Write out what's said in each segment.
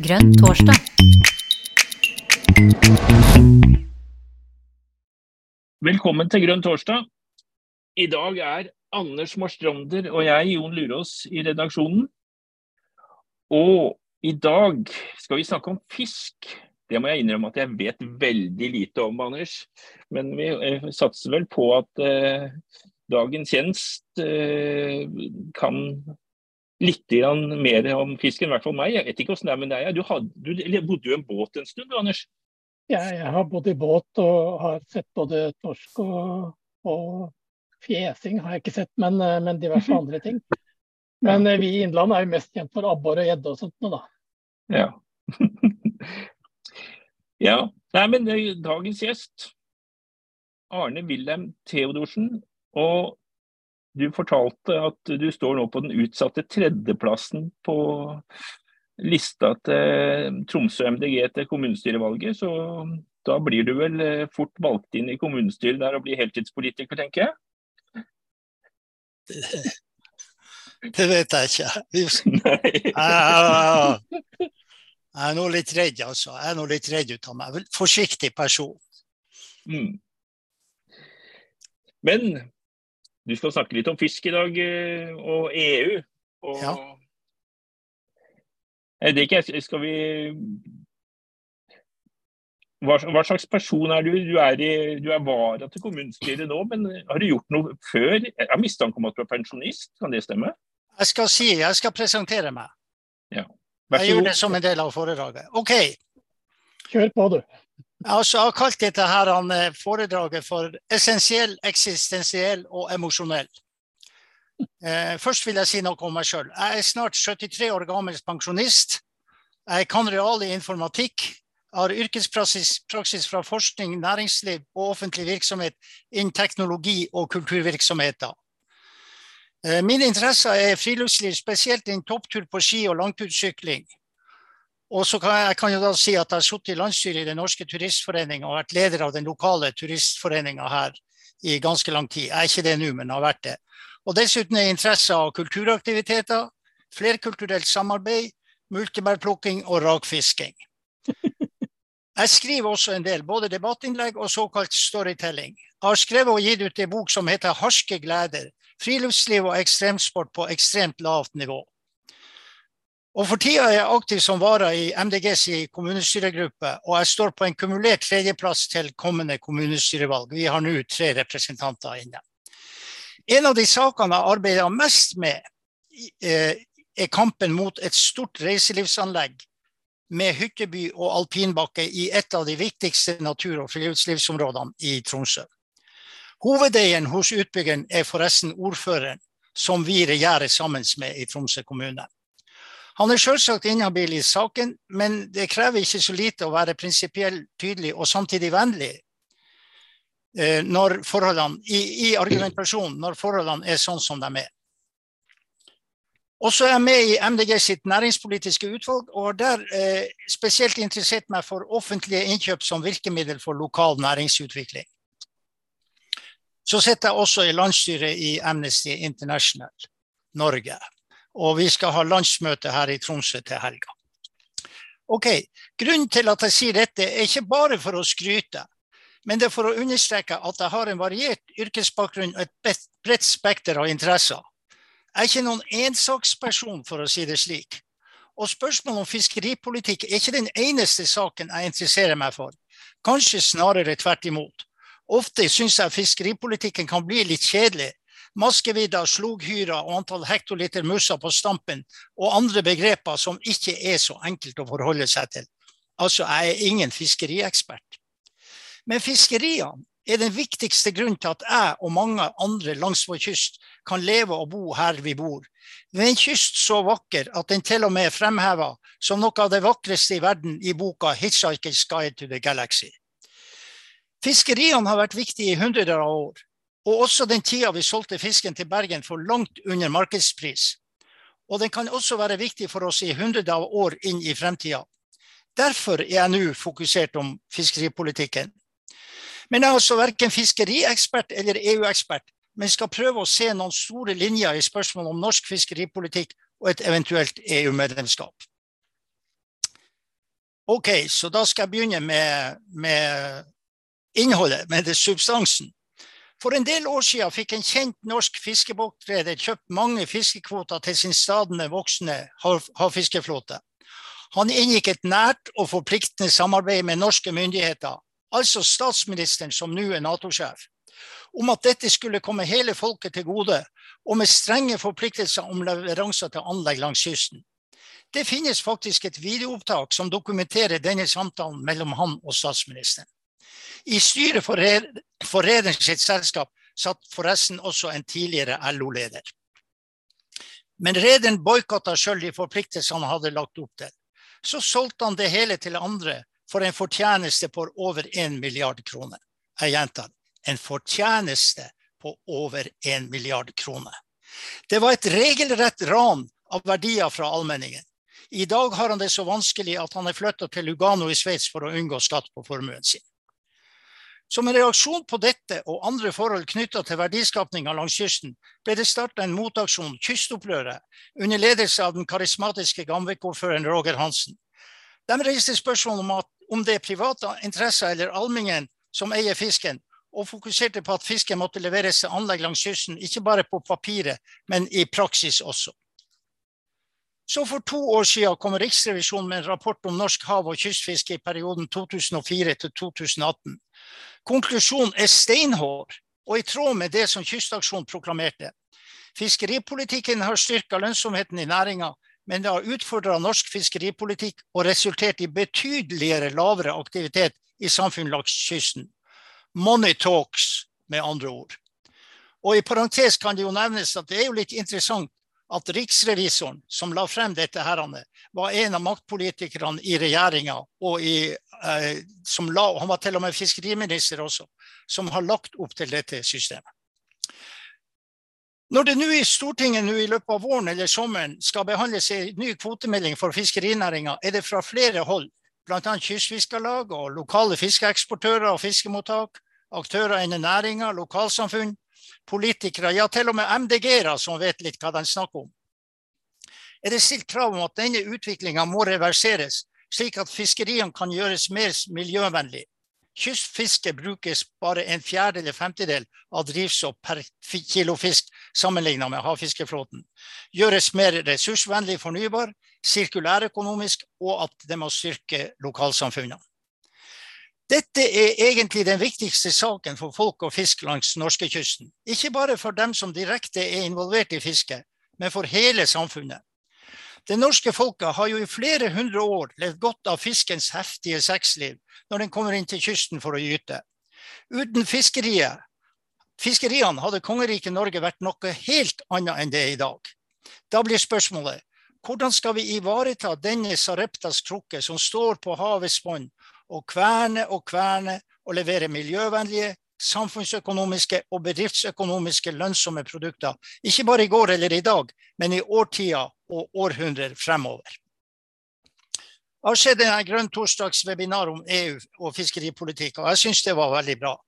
Grønn torsdag. Velkommen til Grønn torsdag. I dag er Anders Marstrander og jeg, Jon Lurås, i redaksjonen. Og i dag skal vi snakke om fisk. Det må jeg innrømme at jeg vet veldig lite om, Anders. Men vi eh, satser vel på at eh, dagens gjenst eh, kan litt mer om fisken, i hvert fall meg. Jeg vet ikke hvordan det er med deg. Du, hadde, du bodde jo i en båt en stund, Anders? Ja, jeg har bodd i båt og har sett både torsk og, og fjesing har jeg ikke sett, men, eh, men diverse andre ting. Men ja. Eh, vi i Innlandet er jo mest kjent for abbor og gjedde og sånt nå, da. Ja. ja. Nei, men dagens gjest, Arne Wilhelm Theodorsen. Og du fortalte at du står nå på den utsatte tredjeplassen på lista til Tromsø MDG til kommunestyrevalget, så da blir du vel eh, fort valgt inn i kommunestyret der og blir heltidspolitiker, tenker jeg? Det vet jeg ikke. Jeg, er nå litt redd, altså. Jeg er nå litt redd ut av meg. Forsiktig person. Mm. Men du skal snakke litt om fisk i dag, eh, og EU. Og ja. Jeg vet ikke, skal vi hva, hva, slags person er du? Du er, i, du er vara til kommunestyret nå, men har du gjort noe før? Jeg har mistanke om at du er pensjonist, kan det stemme? Jeg skal si, jeg skal presentere meg. Ja. Jeg gjorde det som en del av foredraget. OK. Kjør på, du. Jeg har kalt dette her, eh, foredraget for essensiell, eksistensiell og emosjonell. Eh, først vil jeg si noe om meg sjøl. Jeg er snart 73 år gammel pensjonist. Jeg kan real i informatikk. Jeg har yrkespraksis fra forskning, næringsliv og offentlig virksomhet innen teknologi og kulturvirksomheter. Eh, mine interesser er friluftsliv, spesielt innen topptur på ski og langtursykling. Og så kan jeg, kan jo da si at jeg har sittet i landsstyret i Den norske turistforening og vært leder av den lokale turistforeninga her i ganske lang tid. Jeg er ikke det nå, men har vært det. Og dessuten er interesse av kulturaktiviteter, flerkulturelt samarbeid, multebærplukking og rakfisking. Jeg skriver også en del, både debattinnlegg og såkalt storytelling. Jeg har skrevet og gitt ut en bok som heter 'Harske gleder'. Friluftsliv og ekstremsport på ekstremt lavt nivå. Og For tida er jeg aktiv som vara i MDGs kommunestyregruppe, og jeg står på en kumulert tredjeplass til kommende kommunestyrevalg. Vi har nå tre representanter inne. En av de sakene jeg arbeider mest med, eh, er kampen mot et stort reiselivsanlegg med hytteby og alpinbakke i et av de viktigste natur- og friluftslivsområdene i Tromsø. Hovedeieren hos utbyggeren er forresten ordføreren, som vi regjerer sammen med i Tromsø kommune. Han er selvsagt inhabil i saken, men det krever ikke så lite å være prinsipiell tydelig og samtidig vennlig Eh, når forholdene, i, i argumentasjonen når forholdene er sånn som de er. Og så er jeg med i MDG sitt næringspolitiske utvalg, og har der eh, spesielt interessert meg for offentlige innkjøp som virkemiddel for lokal næringsutvikling. Så sitter jeg også i landsstyret i Amnesty International Norge. Og vi skal ha landsmøte her i Tromsø til helga. Ok, Grunnen til at jeg sier dette, er ikke bare for å skryte. Men det er for å understreke at jeg har en variert yrkesbakgrunn og et bredt spekter av interesser. Jeg er ikke noen ensaksperson, for å si det slik. Og spørsmålet om fiskeripolitikk er ikke den eneste saken jeg interesserer meg for. Kanskje snarere tvert imot. Ofte syns jeg fiskeripolitikken kan bli litt kjedelig. Maskevidda, sloghyra og antall hektoliter musser på stampen og andre begreper som ikke er så enkelt å forholde seg til. Altså, jeg er ingen fiskeriekspert. Men fiskeriene er den viktigste grunnen til at jeg og mange andre langs vår kyst kan leve og bo her vi bor. Ved en kyst så vakker at den til og med er fremheva som noe av det vakreste i verden i boka 'Hitchhiker's Guide to the Galaxy'. Fiskeriene har vært viktige i hundrer av år, og også den tida vi solgte fisken til Bergen for langt under markedspris. Og den kan også være viktig for oss i hundre av år inn i fremtida. Derfor er jeg nå fokusert om fiskeripolitikken. Men jeg er altså verken fiskeriekspert eller EU-ekspert, men skal prøve å se noen store linjer i spørsmålet om norsk fiskeripolitikk og et eventuelt EU-medlemskap. OK, så da skal jeg begynne med, med innholdet, med det substansen. For en del år siden fikk en kjent norsk fiskebåtreder kjøpt mange fiskekvoter til sin stadig voksende havfiskeflåte. Han inngikk et nært og forpliktende samarbeid med norske myndigheter, altså statsministeren som nå er Nato-sjef, om at dette skulle komme hele folket til gode, og med strenge forpliktelser om leveranser til anlegg langs kysten. Det finnes faktisk et videoopptak som dokumenterer denne samtalen mellom han og statsministeren. I styret for, rederen sitt selskap satt forresten også en tidligere LO-leder. Men rederen boikotta sjøl de forpliktelsene han hadde lagt opp til. Så solgte han det hele til andre for en fortjeneste på over 1 milliard kroner. Jeg gjentar, en fortjeneste på over 1 milliard kroner. Det var et regelrett ran av verdier fra allmenningen. I dag har han det så vanskelig at han er flytta til Lugano i Sveits for å unngå skatt på formuen sin. Som en reaksjon på dette og andre forhold knytta til verdiskapinga langs kysten, ble det starta en motaksjon, Kystopprøret, under ledelse av den karismatiske Gamvik-ordføreren Roger Hansen. De reiste spørsmål om, at, om det er private interesser eller allmenningen som eier fisken, og fokuserte på at fisken måtte leveres til anlegg langs kysten, ikke bare på papiret, men i praksis også. Så for to år siden kom Riksrevisjonen med en rapport om norsk hav- og kystfiske i perioden 2004 til 2018. Konklusjonen er steinhår, og i tråd med det som Kystaksjonen proklamerte. Fiskeripolitikken har styrka lønnsomheten i næringa, men det har utfordra norsk fiskeripolitikk og resultert i betydeligere lavere aktivitet i samfunn langs kysten. Money talks, med andre ord. Og i parentes kan det jo nevnes at det er jo litt interessant at riksrevisoren som la frem dette, her, var en av maktpolitikerne i regjeringa. Eh, han var til og med fiskeriminister også, som har lagt opp til dette systemet. Når det nå i Stortinget nå i løpet av våren eller sommeren skal behandles en ny kvotemelding for fiskerinæringa, er det fra flere hold, bl.a. Kystfiskarlag og lokale fiskeeksportører og fiskemottak, aktører innen næringa, lokalsamfunn, politikere, ja til og med MDG-ere som vet litt hva de snakker om. Er det stilt krav om at denne utviklinga må reverseres, slik at fiskeriene kan gjøres mer miljøvennlig? Kystfiske brukes bare en fjerde eller femtedel av drivstoff per kilo fisk sammenlignet med havfiskeflåten. Gjøres mer ressursvennlig fornybar, sirkulærøkonomisk, og at det må styrke lokalsamfunnene. Dette er egentlig den viktigste saken for folk og fisk langs norskekysten. Ikke bare for dem som direkte er involvert i fiske, men for hele samfunnet. Det norske folket har jo i flere hundre år levd godt av fiskens heftige sexliv når den kommer inn til kysten for å gyte. Uten fiskeriet, fiskeriene hadde kongeriket Norge vært noe helt annet enn det er i dag. Da blir spørsmålet hvordan skal vi ivareta denne Sareptas krukke som står på havets bånd og kverne og kverne og levere miljøvennlige, samfunnsøkonomiske og bedriftsøkonomiske lønnsomme produkter. Ikke bare i går eller i dag, men i årtier og århundrer fremover. Jeg har skjedd en grønn torsdags webinar om EU og fiskeripolitikk, og jeg syns det var veldig bra.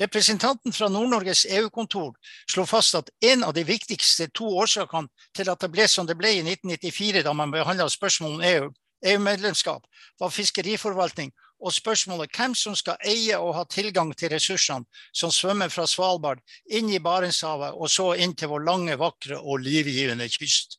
Representanten fra Nord-Norges EU-kontor slo fast at en av de viktigste to årsakene til at det ble som det ble i 1994, da man behandla spørsmål om EU, EU-medlemskap, var fiskeriforvaltning og spørsmålet hvem som skal eie og ha tilgang til ressursene som svømmer fra Svalbard inn i Barentshavet og så inn til vår lange, vakre og livgivende kyst.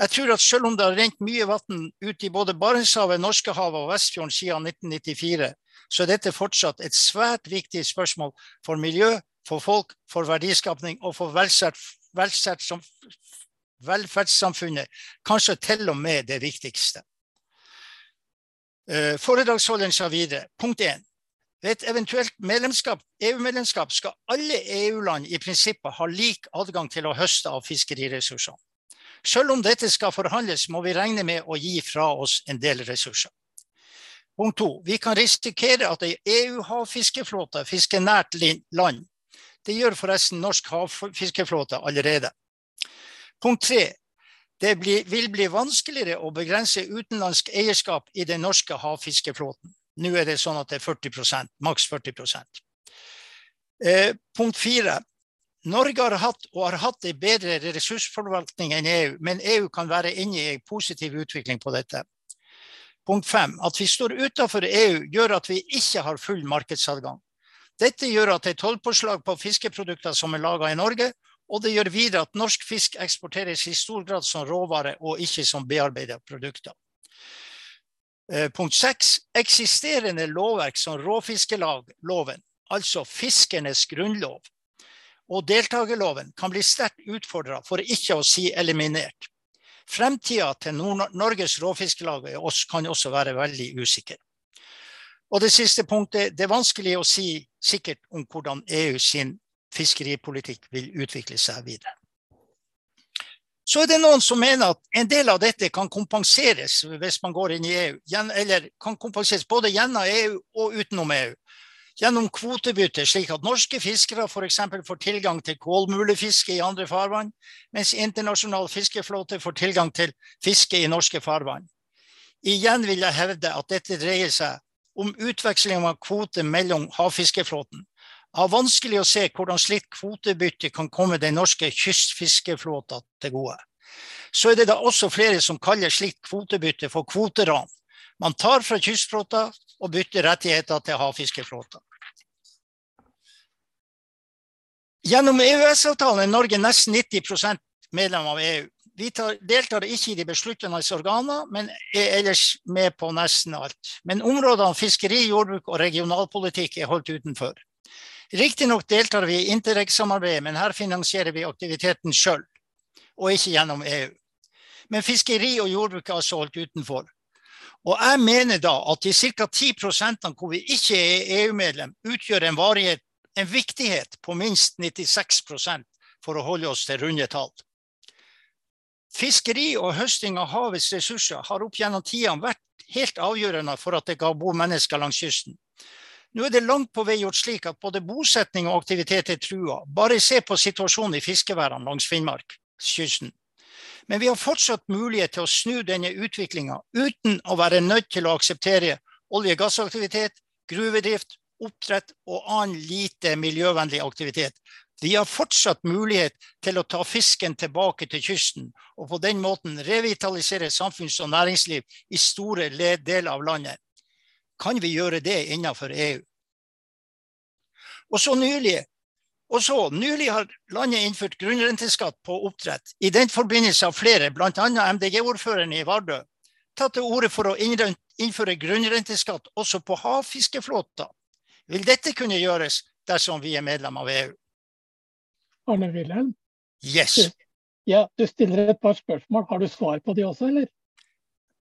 Jeg tror at selv om det har rent mye vann ut i både Barentshavet, Norskehavet og Vestfjorden siden 1994, så er dette fortsatt et svært viktig spørsmål for miljø, for folk, for verdiskapning og for velferd, velferd, velferdssamfunnet. Kanskje til og med det viktigste. Eh, foredragsholderen sa videre. Punkt 1. Ved et eventuelt EU-medlemskap skal alle EU-land i prinsippet ha lik adgang til å høste av fiskeriressursene. Selv om dette skal forhandles, må vi regne med å gi fra oss en del ressurser. Punkt 2. Vi kan risikere at ei EU-havfiskeflåte fisker nært land. Det gjør forresten norsk havfiskeflåte allerede. Punkt 3. Det blir, vil bli vanskeligere å begrense utenlandsk eierskap i den norske havfiskeflåten. Nå er det sånn at det er 40% maks 40 eh, Punkt fire. Norge har hatt og har hatt en bedre ressursforvaltning enn EU, men EU kan være inne i en positiv utvikling på dette. Punkt fem. At vi står utenfor EU gjør at vi ikke har full markedsadgang. Dette gjør at et tollpåslag på fiskeprodukter som er laga i Norge, og det gjør videre at norsk fisk eksporteres i stor grad som råvare og ikke som bearbeidede produkter. Eh, punkt seks. Eksisterende lovverk som råfiskeloven, altså fiskernes grunnlov, og deltakerloven kan bli sterkt utfordra, for ikke å si eliminert. Fremtida til Nord Norges råfiskelag kan også være veldig usikker. Og det siste punktet, det er vanskelig å si sikkert om hvordan EU sin fiskeripolitikk vil utvikle seg videre. Så er det noen som mener at en del av dette kan kompenseres hvis man går inn i EU. Eller kan kompenseres både gjennom EU og utenom EU. Gjennom kvotebytte, slik at norske fiskere f.eks. får tilgang til kålmulefiske i andre farvann, mens internasjonal fiskeflåte får tilgang til fiske i norske farvann. Igjen vil jeg hevde at dette dreier seg om utveksling av kvoter mellom havfiskeflåten har vanskelig å se hvordan slikt kvotebytte kan komme den norske kystfiskeflåta til gode. Så er det da også flere som kaller slikt kvotebytte for kvoteran. Man tar fra kystflåta og bytter rettigheter til havfiskeflåta. Gjennom EØS-avtalen er Norge nesten 90% medlem av EU. Vi tar, deltar ikke i de besluttende organer, men er ellers med på nesten alt. Men områdene fiskeri, jordbruk og regionalpolitikk er holdt utenfor. Riktignok deltar vi i Interreg-samarbeidet, men her finansierer vi aktiviteten sjøl, og ikke gjennom EU. Men fiskeri og jordbruk er altså holdt utenfor. Og jeg mener da at de ca. 10 hvor vi ikke er EU-medlem, utgjør en, varighet, en viktighet på minst 96% for å holde oss til runde tall. Fiskeri og høsting av havets ressurser har opp gjennom tidene vært helt avgjørende for at det ga bo mennesker langs kysten. Nå er det langt på vei gjort slik at både bosetning og aktivitet er trua. Bare se på situasjonen i fiskeværene langs Finnmarkskysten. Men vi har fortsatt mulighet til å snu denne utviklinga uten å være nødt til å akseptere olje- og gassaktivitet, gruvedrift, oppdrett og annen lite miljøvennlig aktivitet. Vi har fortsatt mulighet til å ta fisken tilbake til kysten, og på den måten revitalisere samfunns- og næringsliv i store deler av landet kan vi gjøre det innenfor EU. Og så nylig, og så, nylig har landet innført grunnrenteskatt på oppdrett. I den forbindelse har flere, bl.a. MDG-ordføreren i Vardø, tatt til orde for å innføre grunnrenteskatt også på havfiskeflåter. Vil dette kunne gjøres dersom vi er medlem av EU? Arne Wilhelm? Yes. Ja, du stiller et par spørsmål. Har du svar på de også, eller?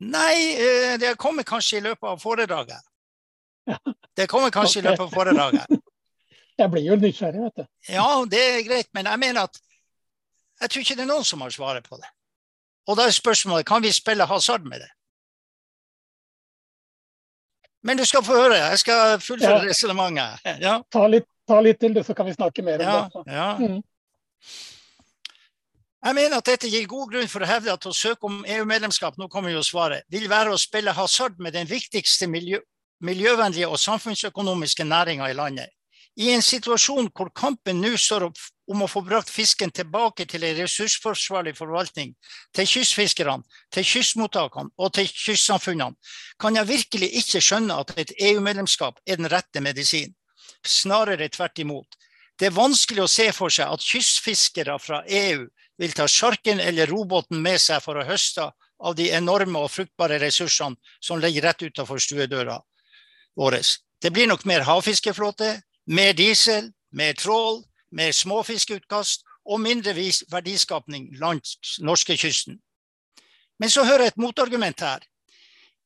Nei, eh, det kommer kanskje i løpet av foredraget. Det kommer kanskje okay. i løpet av foredraget. Jeg blir jo nysgjerrig, vet du. Ja, det er greit, men jeg mener at jeg tror ikke det er noen som har svaret på det. Og da er spørsmålet kan vi spille hasard med det. Men du skal få høre. Jeg skal fullføre ja. resonnementet. Ja. Ta, ta, litt til, så kan vi snakke mer om ja, det. Ja. Mm. Jeg mener at dette gir god grunn for å hevde at å søke om EU-medlemskap nå kommer jo svaret, vil være å spille hasard med den viktigste miljø, miljøvennlige og samfunnsøkonomiske næringa i landet. I en situasjon hvor kampen nå står opp om å få brakt fisken tilbake til en ressursforsvarlig forvaltning, til kystfiskerne, til kystmottakene og til kystsamfunnene, kan jeg virkelig ikke skjønne at et EU-medlemskap er den rette medisin. Snarere tvert imot. Det er vanskelig å se for seg at kystfiskere fra EU vil ta sjarken eller robåten med seg for å høste av de enorme og fruktbare ressursene som ligger rett utenfor stuedøra vår. Det blir nok mer havfiskeflåte, mer diesel, mer trål, mer småfiskeutkast og mindre verdiskapning langs norskekysten. Men så hører jeg et motargument her.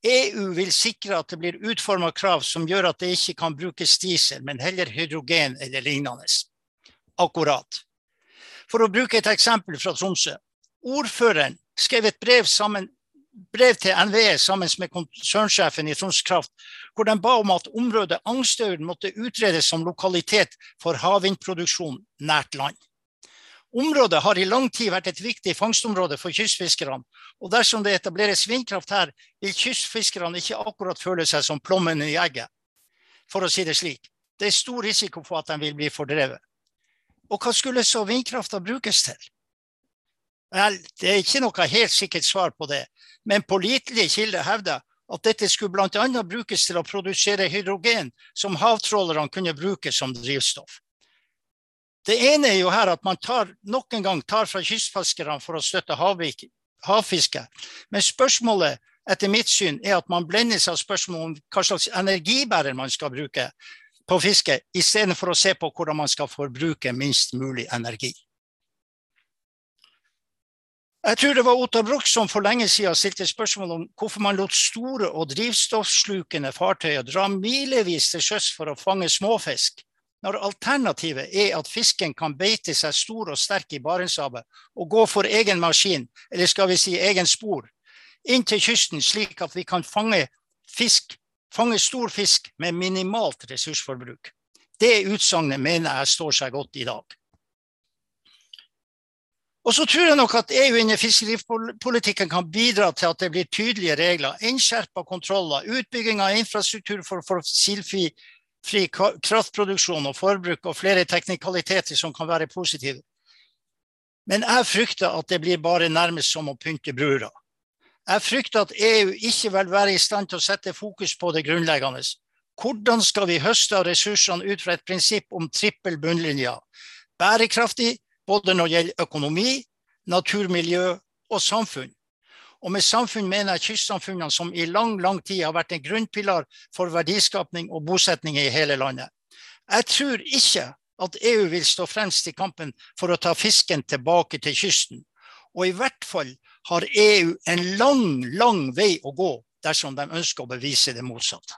EU vil sikre at det blir utforma krav som gjør at det ikke kan brukes diesel, men heller hydrogen eller lignende. Akkurat. For å bruke et eksempel fra Tromsø. Ordføreren skrev et brev, sammen, brev til NVE sammen med konsernsjefen i Troms Kraft, hvor de ba om at området Angstøyren måtte utredes som lokalitet for havvindproduksjon nært land. Området har i lang tid vært et viktig fangstområde for kystfiskerne, og dersom det etableres vindkraft her, vil kystfiskerne ikke akkurat føle seg som plommen i egget, for å si det slik. Det er stor risiko for at de vil bli fordrevet. Og hva skulle så vindkrafta brukes til? Vel, det er ikke noe helt sikkert svar på det, men pålitelige kilder hevder at dette skulle bl.a. brukes til å produsere hydrogen som havtrålerne kunne bruke som drivstoff. Det ene er jo her at man tar, nok en gang tar fra kystfiskerne for å støtte havfiske. Men spørsmålet etter mitt syn er at man blendes av spørsmålet om hva slags energibærer man skal bruke på fiske, istedenfor å se på hvordan man skal forbruke minst mulig energi. Jeg tror det var Ottar Bruch som for lenge siden stilte spørsmål om hvorfor man lot store og drivstoffslukende fartøyer dra milevis til sjøs for å fange småfisk, når alternativet er at fisken kan beite seg stor og sterk i Barentshavet og gå for egen maskin, eller skal vi si egen spor, inn til kysten slik at vi kan fange fisk, fange stor fisk med minimalt ressursforbruk. Det utsagnet mener jeg står seg godt i dag. Og så tror jeg nok at EU innen fiskeripolitikken kan bidra til at det blir tydelige regler, innskjerpa kontroller, utbygging av infrastruktur for fossilfri kraftproduksjon og forbruk og flere teknikaliteter som kan være positive. Men jeg frykter at det blir bare nærmest som å pynte brura. Jeg frykter at EU ikke vil være i stand til å sette fokus på det grunnleggende. Hvordan skal vi høste av ressursene ut fra et prinsipp om trippel bunnlinje? Bærekraftig, både når det gjelder økonomi, naturmiljø og samfunn. Og med samfunn mener jeg kystsamfunnene som i lang, lang tid har vært en grunnpilar for verdiskapning og bosetning i hele landet. Jeg tror ikke at EU vil stå fremst i kampen for å ta fisken tilbake til kysten. Og i hvert fall har EU en lang, lang vei å gå dersom de ønsker å bevise det motsatte.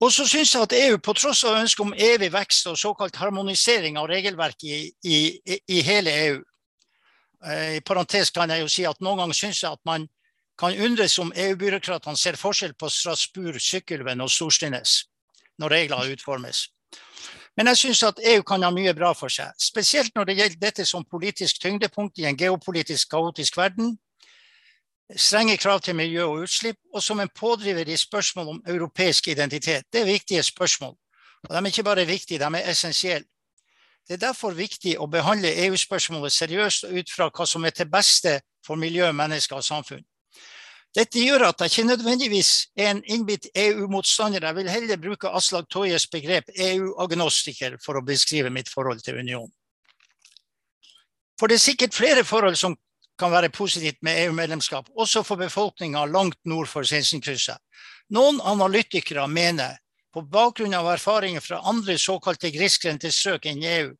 Og så syns jeg at EU, på tross av ønsket om evig vekst og såkalt harmonisering av regelverket i, i, i hele EU eh, I parentes kan jeg jo si at noen ganger syns jeg at man kan undres om EU-byråkratene ser forskjell på Strasbourg, Sykkylven og Storstines når regler utformes. Men jeg syns at EU kan ha mye bra for seg, spesielt når det gjelder dette som politisk tyngdepunkt i en geopolitisk kaotisk verden, strenge krav til miljø og utslipp, og som en pådriver i spørsmål om europeisk identitet. Det er viktige spørsmål. Og de er ikke bare viktige, de er essensielle. Det er derfor viktig å behandle EU-spørsmålet seriøst og ut fra hva som er til beste for miljø, mennesker og samfunn. Dette gjør at jeg ikke nødvendigvis er en innbitt EU-motstander. Jeg vil heller bruke Aslak Toyes begrep EU-agnostiker for å beskrive mitt forhold til unionen. For det er sikkert flere forhold som kan være positivt med EU-medlemskap, også for befolkninga langt nord for Sinsenkrysset. Noen analytikere mener, på bakgrunn av erfaringer fra andre såkalte grisgrendte strøk enn EU,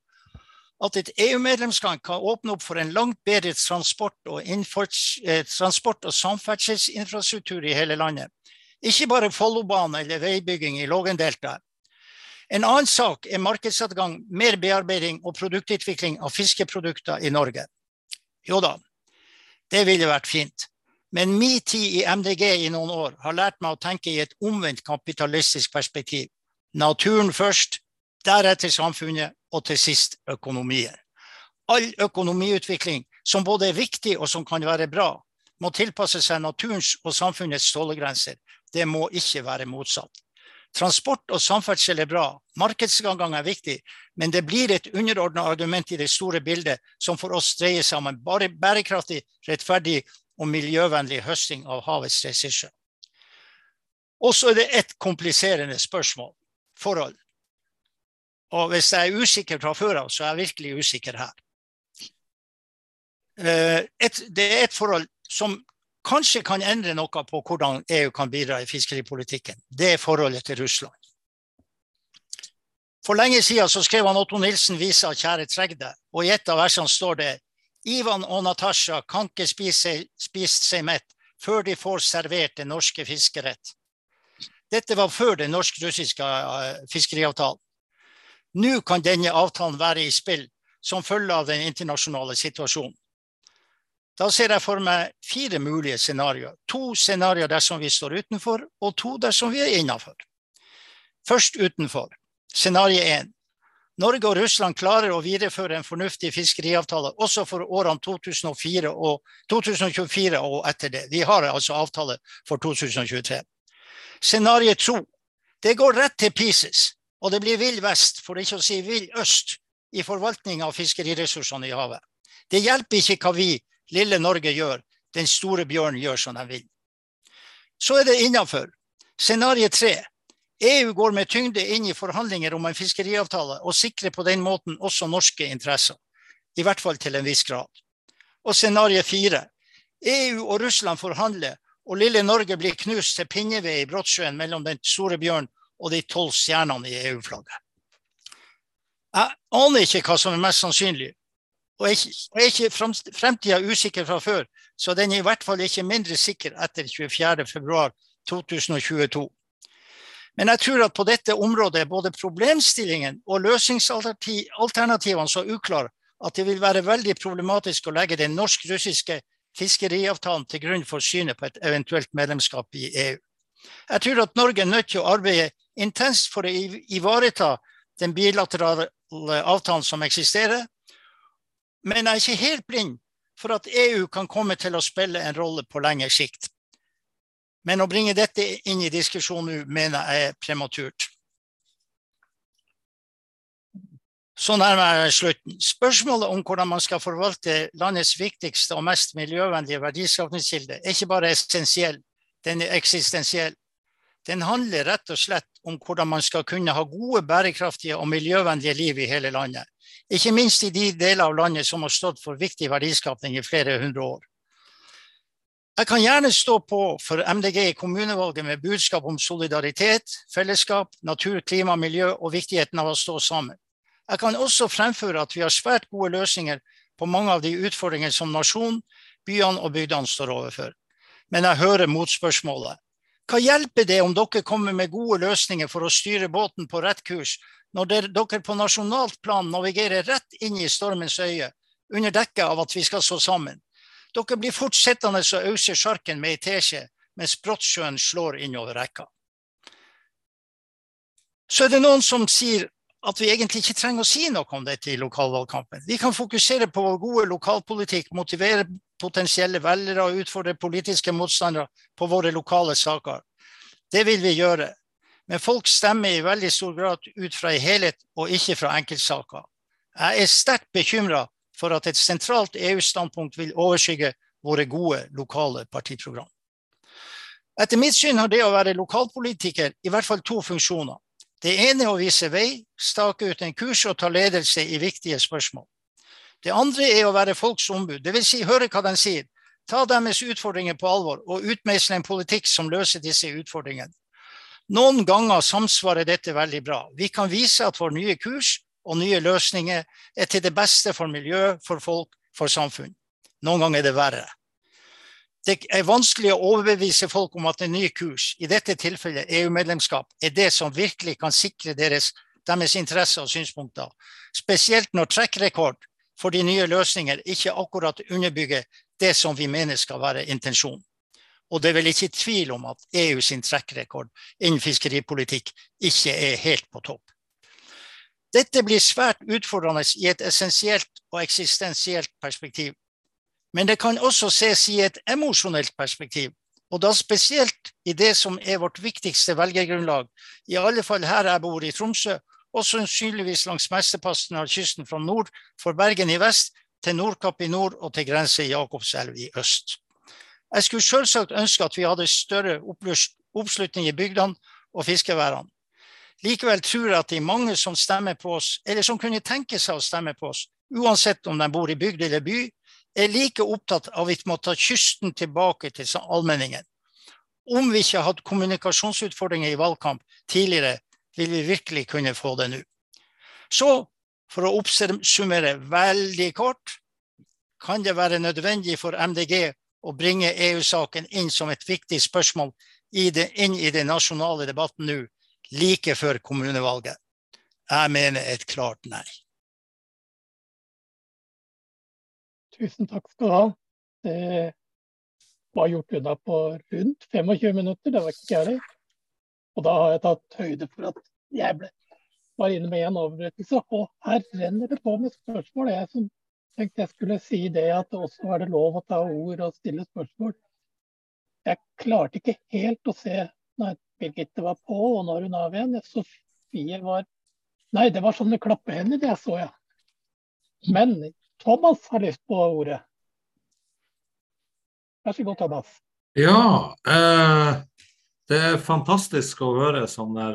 at et EU-medlemskap kan åpne opp for en langt bedre transport og, eh, transport og samferdselsinfrastruktur i hele landet. Ikke bare Follobane eller veibygging i Lågendeltaet. En annen sak er markedsadgang, mer bearbeiding og produktutvikling av fiskeprodukter i Norge. Jo da, det ville vært fint. Men min tid i MDG i noen år har lært meg å tenke i et omvendt kapitalistisk perspektiv. Naturen først, deretter samfunnet, og til sist økonomien. All økonomiutvikling, som både er viktig og som kan være bra, må tilpasse seg naturens og samfunnets tålegrenser. Det må ikke være motsatt. Transport og samferdsel er bra, markedsadgang er viktig, men det blir et underordna argument i det store bildet som for oss dreier seg om en bærekraftig, rettferdig og miljøvennlig høsting av havets ressurser. Og så er det et kompliserende spørsmål, forhold. Og hvis jeg er usikker fra før av, så er jeg virkelig usikker her. Eh, et, det er et forhold som kanskje kan endre noe på hvordan EU kan bidra i fiskeripolitikken. Det er forholdet til Russland. For lenge siden så skrev han Otto Nilsen visa 'Kjære tregde', og i et av versene står det Ivan og Natasha kan ikke spise, spise seg mett før de får servert den norske fiskerett. Dette var før den norsk-russiske eh, fiskeriavtalen. Nå kan denne avtalen være i spill som følge av den internasjonale situasjonen. Da ser jeg for meg fire mulige scenarioer. To scenarioer dersom vi står utenfor, og to dersom vi er innenfor. Først utenfor. Scenario 1. Norge og Russland klarer å videreføre en fornuftig fiskeriavtale også for årene 2004 og 2024 og etter det. Vi har altså avtale for 2023. Scenario 2. Det går rett til pieces, og det blir vill vest, for ikke å si vill øst, i forvaltninga av fiskeriressursene i havet. Det hjelper ikke hva vi lille Norge gjør, den store bjørn gjør som den vil. Så er det innafor. Scenario tre. EU går med tyngde inn i forhandlinger om en fiskeriavtale og sikrer på den måten også norske interesser. I hvert fall til en viss grad. Og scenario fire. EU og Russland forhandler, og lille Norge blir knust til pinneved i Brottsjøen mellom den store bjørn og de tolv stjernene i EU-flagget. Jeg aner ikke hva som er mest sannsynlig, og er ikke, fremtida usikker fra før, så den er i hvert fall ikke mindre sikker etter 24.2.2022. Men jeg tror at på dette området er både problemstillingen og løsningsalternativene så uklare at det vil være veldig problematisk å legge den norsk-russiske fiskeriavtalen til grunn for synet på et eventuelt medlemskap i EU. Jeg tror at Norge er nødt til å arbeide intenst for å ivareta den bilaterale avtalen som eksisterer, men jeg er ikke helt blind for at EU kan komme til å spille en rolle på lengre sikt. Men å bringe dette inn i diskusjonen nå mener jeg er prematurt. Så nærmer jeg slutten. Spørsmålet om hvordan man skal forvalte landets viktigste og mest miljøvennlige verdiskapningskilde, er ikke bare essensiell, den er eksistensiell. Den handler rett og slett om hvordan man skal kunne ha gode, bærekraftige og miljøvennlige liv i hele landet. Ikke minst i de deler av landet som har stått for viktig verdiskapning i flere hundre år. Jeg kan gjerne stå på for MDG i kommunevalget med budskap om solidaritet, fellesskap, natur, klima, miljø og viktigheten av å stå sammen. Jeg kan også fremføre at vi har svært gode løsninger på mange av de utfordringene som nasjonen, byene og bygdene står overfor. Men jeg hører motspørsmålet. Hva hjelper det om dere kommer med gode løsninger for å styre båten på rett kurs, når dere på nasjonalt plan navigerer rett inn i stormens øye, under dekke av at vi skal stå sammen? Dere blir fort sittende og ause sjarken med ei teskje mens Brottsjøen slår innover rekka. Så er det noen som sier at vi egentlig ikke trenger å si noe om dette i lokalvalgkampen. Vi kan fokusere på vår gode lokalpolitikk, motivere potensielle velgere og utfordre politiske motstandere på våre lokale saker. Det vil vi gjøre. Men folk stemmer i veldig stor grad ut fra en helhet og ikke fra enkeltsaker. Jeg er sterkt bekymra for at et sentralt EU-standpunkt vil overskygge våre gode lokale partiprogram. Etter mitt syn har det å være lokalpolitiker i hvert fall to funksjoner. Det ene er å vise vei, stake ut en kurs og ta ledelse i viktige spørsmål. Det andre er å være folks ombud, dvs. Si, høre hva de sier, ta deres utfordringer på alvor og utmeisle en politikk som løser disse utfordringene. Noen ganger samsvarer dette veldig bra. Vi kan vise at vår nye kurs og nye løsninger er til det beste for miljø, for folk, for samfunn. Noen ganger er det verre det er vanskelig å overbevise folk om at en ny kurs, i dette tilfellet EU-medlemskap, er det som virkelig kan sikre deres, deres interesser og synspunkter. Spesielt når trekkrekord for de nye løsninger ikke akkurat underbygger det som vi mener skal være intensjonen. Og det er vel ikke tvil om at EU sin trekkrekord innen fiskeripolitikk ikke er helt på topp. Dette blir svært utfordrende i et essensielt og eksistensielt perspektiv. Men det kan også ses i et emosjonelt perspektiv, og da spesielt i det som er vårt viktigste velgergrunnlag, i alle fall her jeg bor i Tromsø, og sannsynligvis langs mesteparten av kysten fra nord for Bergen i vest til Nordkapp i nord og til grense i Jakobselv i øst. Jeg skulle selvsagt ønske at vi hadde større oppslutning i bygdene og fiskeværene. Likevel tror jeg at de mange som stemmer på oss, eller som kunne tenke seg å stemme på oss, uansett om de bor i bygd eller by, er like opptatt av at vi må ta kysten tilbake til allmenningen. Om vi ikke hadde kommunikasjonsutfordringer i valgkamp tidligere, vil vi virkelig kunne få det nå. Så for å oppsummere veldig kort, kan det være nødvendig for MDG å bringe EU-saken inn som et viktig spørsmål i det, inn i den nasjonale debatten nå, like før kommunevalget. Jeg mener et klart nei. Tusen takk skal du ha. Det var gjort unna på rundt 25 minutter, det var ikke gærent. Og da har jeg tatt høyde for at jeg ble, var inne med en overrettelse. Og her renner det på med spørsmål. Jeg som tenkte jeg skulle si det at også er det lov å ta ord og stille spørsmål. Jeg klarte ikke helt å se når Birgitte var på og når hun av igjen. Sofie var Nei, det var sånne klappehender det så jeg. Men Thomas har lyst på ordet. Vær så god, Thomas. Ja, eh, det er fantastisk å høre sånne,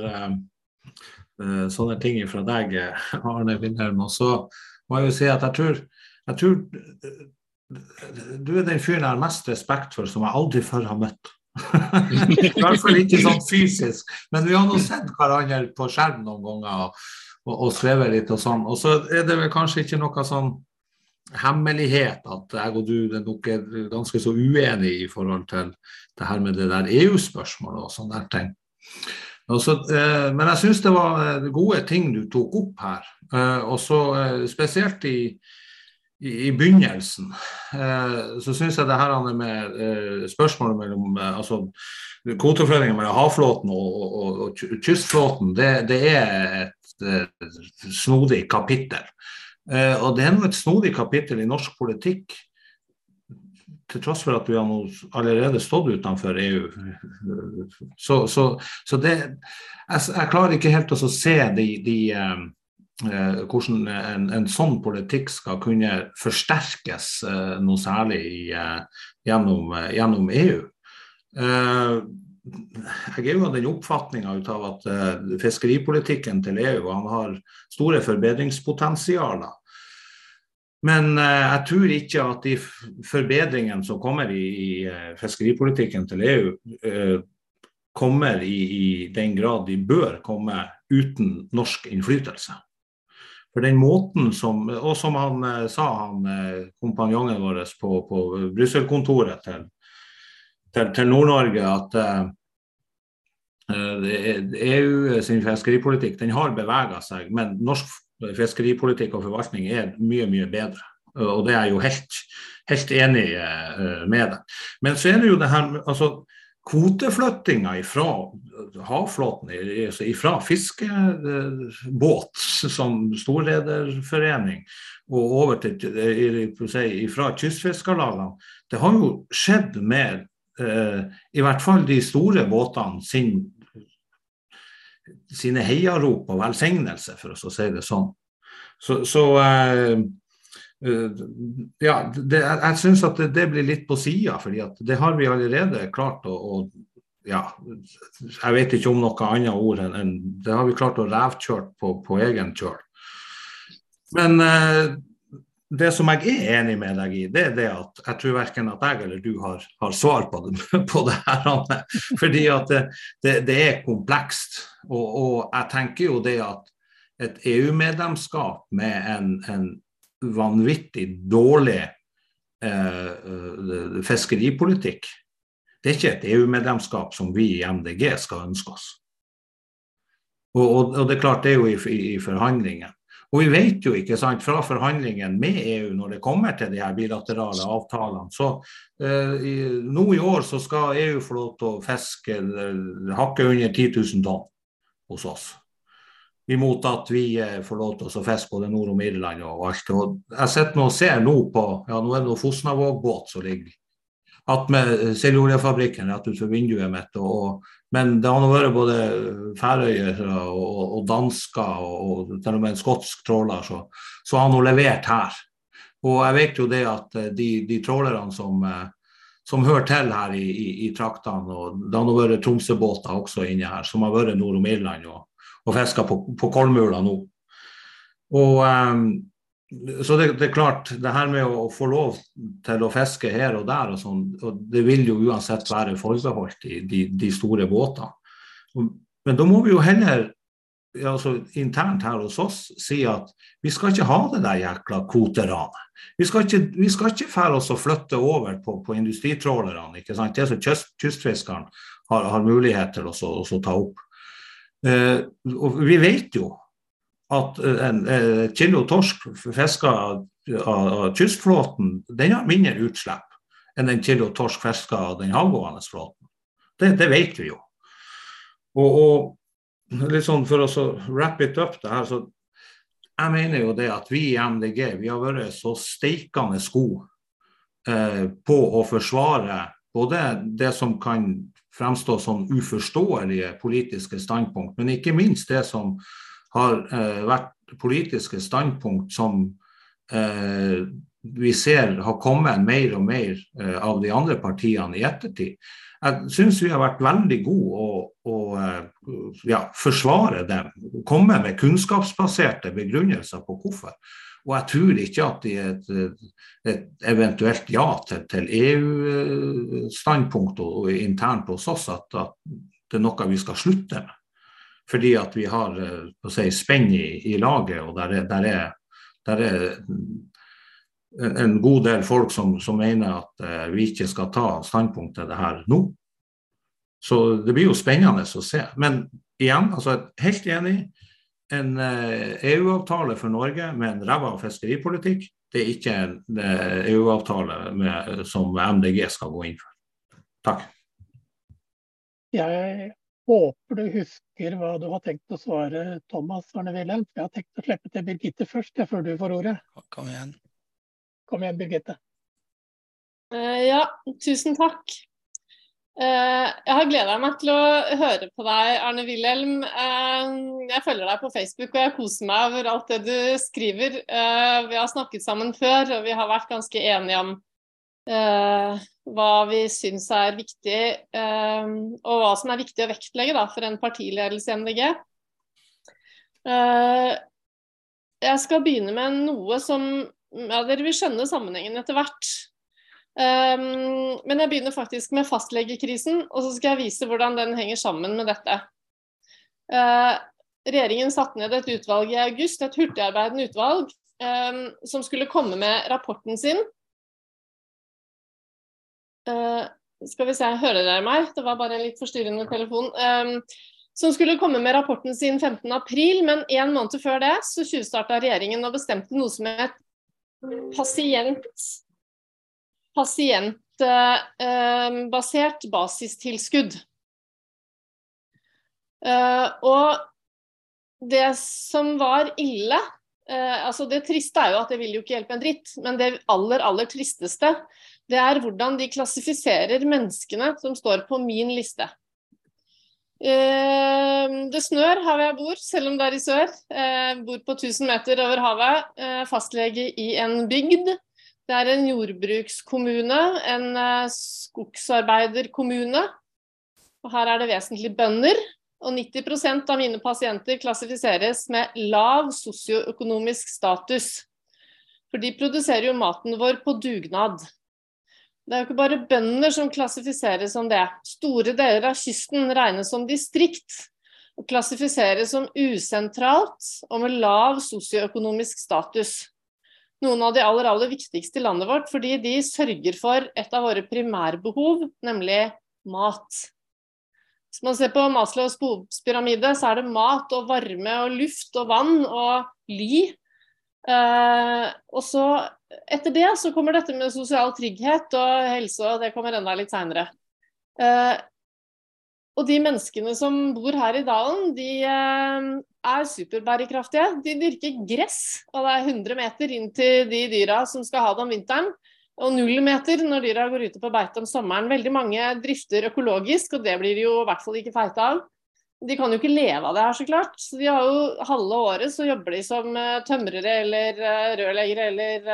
eh, sånne ting fra deg, Arne Vindheim. Og så må jeg jo si at jeg tror, jeg tror du er den fyren jeg har mest respekt for, som jeg aldri før har møtt. I hvert fall ikke sånn fysisk, men vi har nå sett hverandre på skjerm noen ganger og, og, og svevet litt og sånn. Og så er det vel kanskje ikke noe sånn hemmelighet at jeg og du er nok er ganske så uenige i forhold til det her med det der EU-spørsmålet og sånne der ting. Også, eh, men jeg syns det var eh, gode ting du tok opp her. Eh, og så eh, spesielt i i, i begynnelsen eh, så syns jeg det her med eh, spørsmålet mellom altså kvoteoverføringen mellom havflåten og, og, og, kystflåten, det, det er et, et snodig kapittel. Eh, og det er nå et snodig kapittel i norsk politikk, til tross for at vi har allerede stått utenfor EU. Så, så, så det jeg, jeg, klarer ikke helt å se de, de eh, Eh, hvordan en, en, sånn politikk skal kunne forsterkes eh, noe særlig i, eh, gjennom, gjennom, EU. Jeg er jo av den oppfatninga av at fiskeripolitikken til EU han har store forbedringspotensialer. Men jeg tror ikke at de forbedringene som kommer i, i fiskeripolitikken til EU, kommer i, den grad de bør komme uten norsk innflytelse. For den måten som, Og som han eh, sa, han eh, kompanjongen vår på, på Brussel-kontoret til, til, til Nord-Norge, at uh, EU sin fiskeripolitikk den har bevega seg, men norsk fiskeripolitikk og forvaltning er mye, mye bedre. Og det er jeg jo helt, helt enig med deg. Men så er det jo det her altså, kvoteflyttinga fra havflåten, altså fra fiskebåt som storlederforening og over til fra kystfiskerlagene, det har jo skjedd med eh, i hvert fall de store båtene sin, sine heiarop og velsignelse, for å si det sånn. Så, så eh, Eh, ja, det, jeg syns at det, det, blir litt på sida, for det har vi allerede klart å, å ja, jeg vet ikke om noe annet ord enn en, det har vi klart å revkjøre på, på egen kjøl. Men eh, det som jeg er enig med deg i, det er det at jeg tror verken at jeg eller du har, har svar på det, på det her. Fordi at det, det, det er komplekst. Og, og, jeg tenker jo det at et EU-medlemskap med en, en vanvittig dårlig eh, eh fiskeripolitikk. Det er ikke et EU-medlemskap som vi i MDG skal ønske oss. Og, og, og det er klart det er jo i, i, i forhandlingene. Og vi vet jo ikke sant, fra forhandlingene med EU når det kommer til de her bilaterale avtalene, så eh, i, nå i år så skal EU få lov til å fiske hakket under 10 000 tonn hos oss imot at vi eh, får lov til å fiske både nord om Irland og alt. Og jeg sitter nå og ser nå på ja, nå er det noe Fosnavåg-båt som ligger attmed seiloljefabrikken rett utenfor vinduet mitt. Og, men det har nå vært både færøyer og, og, og dansker og, og, til og med en skotsk tråler, så, så har nå levert her. Og jeg vet jo det at eh, de, de trålerne som, eh, som hører til her i, i, i traktene, og det har nå vært Tromsø-båter også inne her, som har vært nord om Irland. og og fiska på, på Kolmula nå. Og, um, så det, det, er klart, det her med å få lov til å fiske her og der, og sånn, og det vil jo uansett være forbeholdt i de, de store båtene. Men da må vi jo heller altså internt her hos oss si at vi skal ikke ha det der jækla kvoteranet. Vi skal ikke, vi fære oss og flytte over på, på industritrålerne. ikke sant? Det som kyst, kystfiskeren har, har, mulighet til å ta opp. Eh, og vi vet jo at eh, en, eh, kilo torsk fiska av, kystflåten, den har mindre utslipp enn en kilo torsk fiska av den havgående flåten. Det, det, vet vi jo. Og, og litt sånn for å wrap it up det her, så jeg mener jo det at vi i MDG vi har vært så steikende sko eh, på å forsvare både det som kan fremstå som uforståelige politiske standpunkt, men ikke minst det som har eh, vært politiske standpunkt som eh, vi ser har kommet mer og mer uh, av de andre partiene i ettertid. Jeg syns vi har vært veldig gode å å ja, forsvare dem. Komme med kunnskapsbaserte begrunnelser på hvorfor. Og jeg tror ikke at i et, et, eventuelt ja til, til EU-standpunkt og, og, internt hos oss at, at, det er noe vi skal slutte med. Fordi at vi har si, spenn i, i, laget, og der er, der er, der er en, en, god del folk som, som mener at uh, vi ikke skal ta standpunkt til det her nå. Så det blir jo spennende å se. Men igjen, altså helt enig. En uh, EU-avtale for Norge med en ræva fiskeripolitikk, det er ikke en EU-avtale som MDG skal gå inn for. Takk. Jeg håper du husker hva du har tenkt å svare Thomas Arne Wilhelm. Jeg har tenkt å slippe til Birgitte først, før du får ordet. Kom igjen. Kom igjen, Birgitte. Uh, ja, tusen takk. Uh, jeg har gleda meg til å høre på deg, Arne Wilhelm. Uh, jeg følger deg på Facebook, og jeg koser meg over alt det du skriver. vi har snakket sammen før, og vi har vært ganske enige om hva vi syns er viktig, og hva som er viktig å vektlegge da, for en partiledelse i MDG. jeg skal begynne med noe som ja, dere vil skjønne sammenhengen etter hvert. Men jeg begynner faktisk med fastlegekrisen, og så skal jeg vise hvordan den henger sammen med dette. Regjeringen satte ned et utvalg i august, et hurtigarbeidende utvalg, som skulle komme med rapporten sin. Uh, skal vi se, hører dere meg? Det var bare en litt forstyrrende telefon. Um, som skulle komme med rapporten sin 15.4, men en måned før det så tjuvstarta regjeringen og bestemte noe som het pasient pasientbasert basistilskudd. Eh, og det som var ille eh, altså Det triste er jo at det vil jo ikke hjelpe en dritt, men det aller, aller tristeste det er hvordan de klassifiserer menneskene som står på min liste. Eh, det snør her hvor jeg bor, selv om det er i sør. Jeg bor på 1000 meter over havet. Fastlege i en bygd. Det er en jordbrukskommune, en eh, skogsarbeiderkommune. Og her er det vesentlig bønder. Og 90% av mine pasienter klassifiseres med lav sosioøkonomisk status. For de produserer jo maten vår på dugnad. Det er jo ikke bare bønder som klassifiseres som det. Store deler av kysten regnes som distrikt og klassifiseres som usentralt og med lav sosioøkonomisk status noen av de aller, aller viktigste i landet vårt, fordi de sørger for et av våre primærbehov, nemlig mat. Hvis man ser på Maslows behovspyramide, så er det mat og varme og luft og vann og ly. Eh, og så etter det så kommer dette med sosial trygghet og helse, og det kommer enda litt seinere. Eh, og de menneskene som bor her i dalen, de eh, er superbærekraftige. De dyrker gress, og det er 100 meter inn til de dyra som skal ha det om vinteren. Og null meter når dyra går ute på beite om sommeren. Veldig mange drifter økologisk, og det blir de jo i hvert fall ikke feite av. De kan jo ikke leve av det her, så klart. Så de har jo halve året så jobber de som eh, tømrere eller eh, rørleggere eller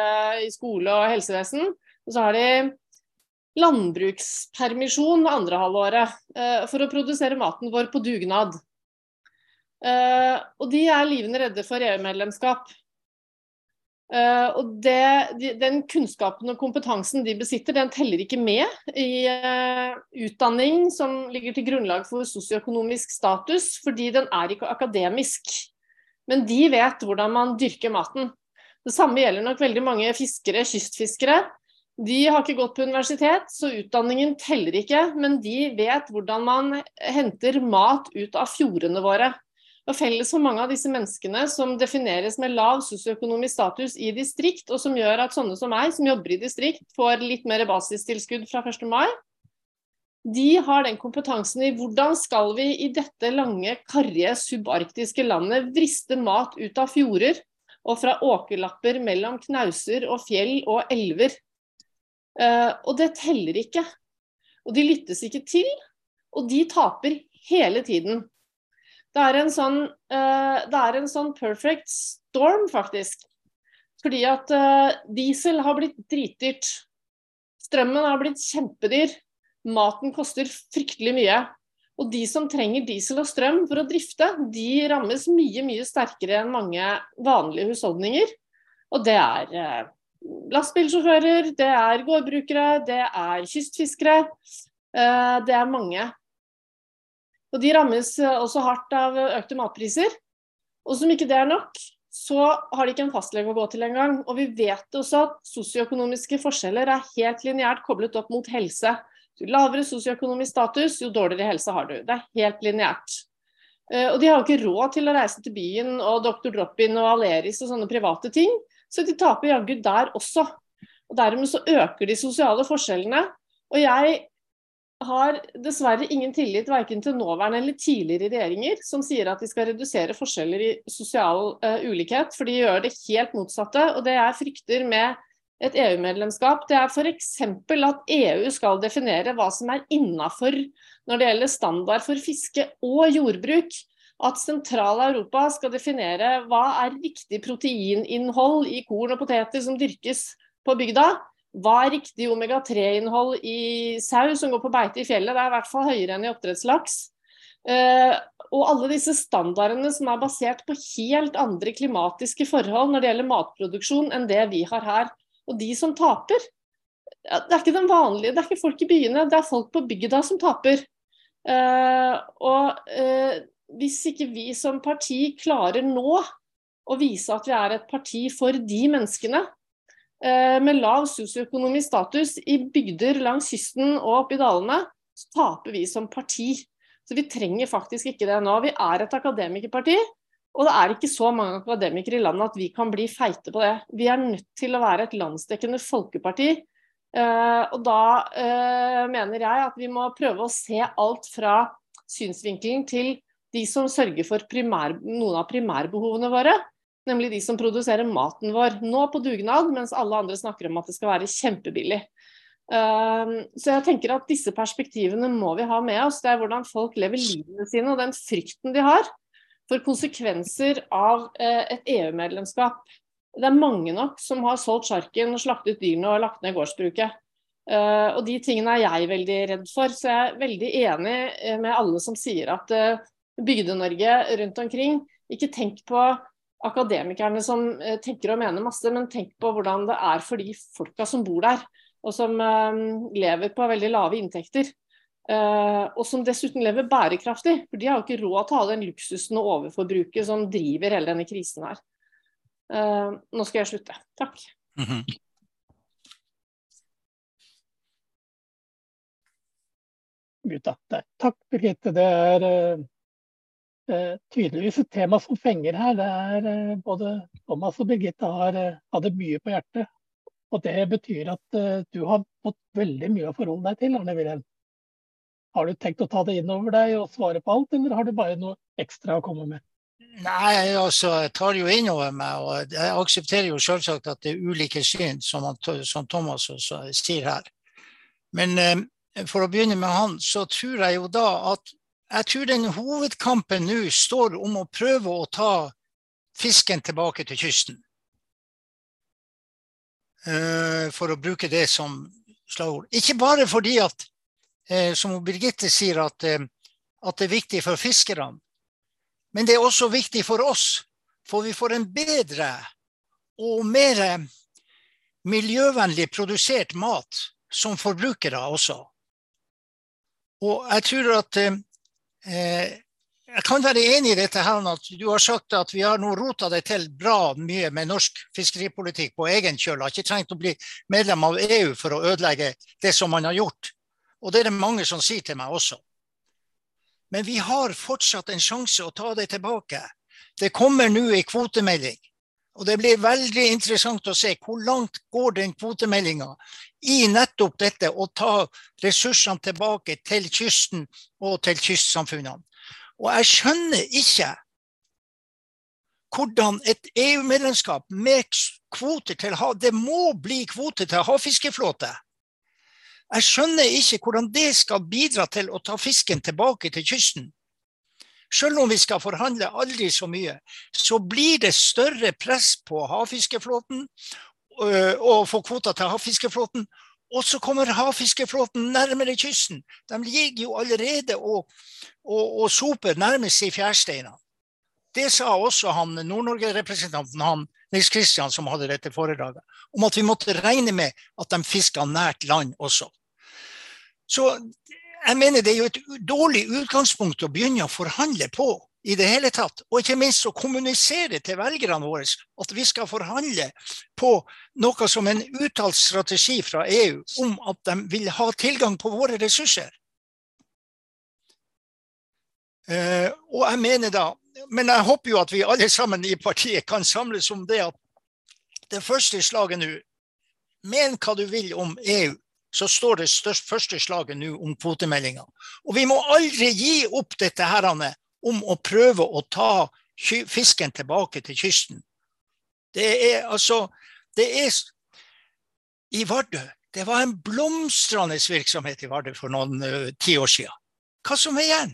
i skole og helsevesen. Og så har de landbrukspermisjon andre halvåret eh, for å produsere maten vår på dugnad. Eh, og de er livende redde for EU-medlemskap. Eh, og det, de, Den kunnskapen og kompetansen de besitter, den teller ikke med i utdanning som ligger til grunnlag for sosioøkonomisk status, fordi den er ikke akademisk. Men de vet hvordan man dyrker maten. Det samme gjelder nok veldig mange fiskere, kystfiskere de har ikke gått på universitet, så utdanningen teller ikke. Men de vet hvordan man henter mat ut av fjordene våre. Og Felles for mange av disse menneskene som defineres med lav sosioøkonomisk status i distrikt, og som gjør at sånne som meg, som jobber i distrikt, får litt mer basistilskudd fra 1. mai, de har den kompetansen i hvordan skal vi i dette lange, karrige, subarktiske landet vriste mat ut av fjorder og fra åkerlapper mellom knauser og fjell og elver. Uh, og det teller ikke. Og de lyttes ikke til, og de taper hele tiden. Det er en sånn, uh, det er en sånn perfect storm, faktisk. Fordi at uh, diesel har blitt dritdyrt. Strømmen har blitt kjempedyr. Maten koster fryktelig mye. Og de som trenger diesel og strøm for å drifte, de rammes mye, mye sterkere enn mange vanlige husholdninger. Og det er uh, lastbilsjåfører, det er gårdbrukere, det er kystfiskere. Det er mange. Og de rammes også hardt av økte matpriser. Og som ikke det er nok, så har de ikke en fastlege å gå til engang. Og vi vet også at sosioøkonomiske forskjeller er helt lineært koblet opp mot helse. Jo lavere sosioøkonomisk status, jo dårligere helse har du. Det er helt lineært. Eh, og de har jo ikke råd til å reise til byen og Dr. Drop-In og Aleris og sånne private ting, så de taper jaggu der også. Og Dermed så øker de sosiale forskjellene. Og jeg har dessverre ingen tillit verken til nåværende eller tidligere regjeringer som sier at de skal redusere forskjeller i sosial uh, ulikhet, for de gjør det helt motsatte. Og det jeg frykter med et EU-medlemskap, det er f.eks. at EU skal definere hva som er innafor når det gjelder standard for fiske og jordbruk. At Sentral-Europa skal definere hva er riktig proteininnhold i korn og poteter som dyrkes på bygda hva er riktig omega-3-innhold i sau som går på beite i fjellet? Det er i hvert fall høyere enn i oppdrettslaks. Uh, og alle disse standardene som er basert på helt andre klimatiske forhold når det gjelder matproduksjon enn det vi har her. Og de som taper, det er ikke den vanlige, det er ikke folk i byene, det er folk på bygda som taper. Uh, og uh, hvis ikke vi som parti klarer nå å vise at vi er et parti for de menneskene, med lav sosioøkonomisk status i bygder langs kysten og oppe i dalene, så taper vi som parti. Så vi trenger faktisk ikke det nå. Vi er et akademikerparti, og det er ikke så mange akademikere i landet at vi kan bli feite på det. Vi er nødt til å være et landsdekkende folkeparti. Eh, og da eh, mener jeg at vi må prøve å se alt fra synsvinkelen til de som sørger for primær, noen av primærbehovene våre nemlig de som produserer maten vår. Nå på dugnad, mens alle andre snakker om at det skal være kjempebillig. Ehm, så jeg tenker at disse perspektivene må vi ha med oss. Det er hvordan folk lever livene sine, og den frykten de har for konsekvenser av eh, et EU-medlemskap. Det er mange nok som har solgt sjarken, slaktet dyrene og lagt ned gårdsbruket. Uh, og de tingene er jeg veldig redd for. Så jeg er veldig enig eh, med alle som sier at Bygde-Norge rundt omkring, ikke tenk på akademikerne som eh, tenker og mener masse, men tenk på hvordan det er for de folka som bor der, og som eh, lever på veldig lave inntekter. Eh, og som dessuten lever bærekraftig, for de har jo ikke råd til å ha den luksusen og overforbruket som driver hele denne krisen her. nå skal jeg slutte. Takk. Mm -hmm. Takk, Birgitte. Det er tydeligvis et tema som fenger her. Det er eh, Både Thomas og Birgitte har, eh, hadde mye på hjertet. Og det betyr at du har fått veldig mye å forholde deg til, Arne Wilhelm. Har du tenkt å ta det inn over deg og svare på alt, eller har du bare noe ekstra å komme med? Nei, altså, jeg tar jo inn over meg, og jeg aksepterer jo selvsagt at det er ulike syn, som, som Thomas også sier her. Men eh, for å begynne med han, så tror jeg jo da at jeg tror den hovedkampen nå står om å prøve å ta fisken tilbake til kysten. Uh, for å bruke det som slagord. Ikke bare fordi at, uh, som Birgitte sier, at, uh, at, det er viktig for fiskerne. Men det er også viktig for oss. For vi får en bedre og mer miljøvennlig produsert mat som forbrukere også. Og jeg tror at Eh, jeg kan være enig i dette her, at du har sagt at vi har nå rota det til bra mye med norsk fiskeripolitikk på egen kjøl. Har ikke trengt å bli medlem av EU for å ødelegge det som man har gjort. Og det er det mange som sier til meg også. Men vi har fortsatt en sjanse å ta det tilbake. Det kommer nå en kvotemelding. Og det blir veldig interessant å se hvor langt går den kvotemeldinga i nettopp dette å ta ressursene tilbake til kysten og til kystsamfunnene. Og jeg skjønner ikke hvordan et EU-medlemskap med kvoter til hav Det må bli kvoter til havfiskeflåte. Jeg skjønner ikke hvordan det skal bidra til å ta fisken tilbake til kysten. Selv om vi skal forhandle aldri så mye, så blir det større press på havfiskeflåten og få kvoter til havfiskeflåten. Og så kommer havfiskeflåten nærmere kysten. De ligger jo allerede og, og, og soper nærmest i fjærsteinene. Det sa også han Nord-Norge-representanten, han Nils Kristian, som hadde dette foredraget, om at vi måtte regne med at de fiska nært land også. Så jeg mener det er jo et dårlig utgangspunkt å begynne å forhandle på i det hele tatt. Og ikke minst å kommunisere til velgerne våre at vi skal forhandle på noe som en uttalt strategi fra EU om at de vil ha tilgang på våre ressurser. Eh, og jeg mener da, Men jeg håper jo at vi alle sammen i partiet kan samles om det at det første slaget nå Men hva du vil om EU, så står det størst, første slaget nå om kvotemeldinga. Og vi må aldri gi opp dette her, om å prøve å ta fisken tilbake til kysten. Det er altså Det er i Vardø. Det var en blomstrende virksomhet i Vardø for noen uh, ti år siden. Hva som er igjen?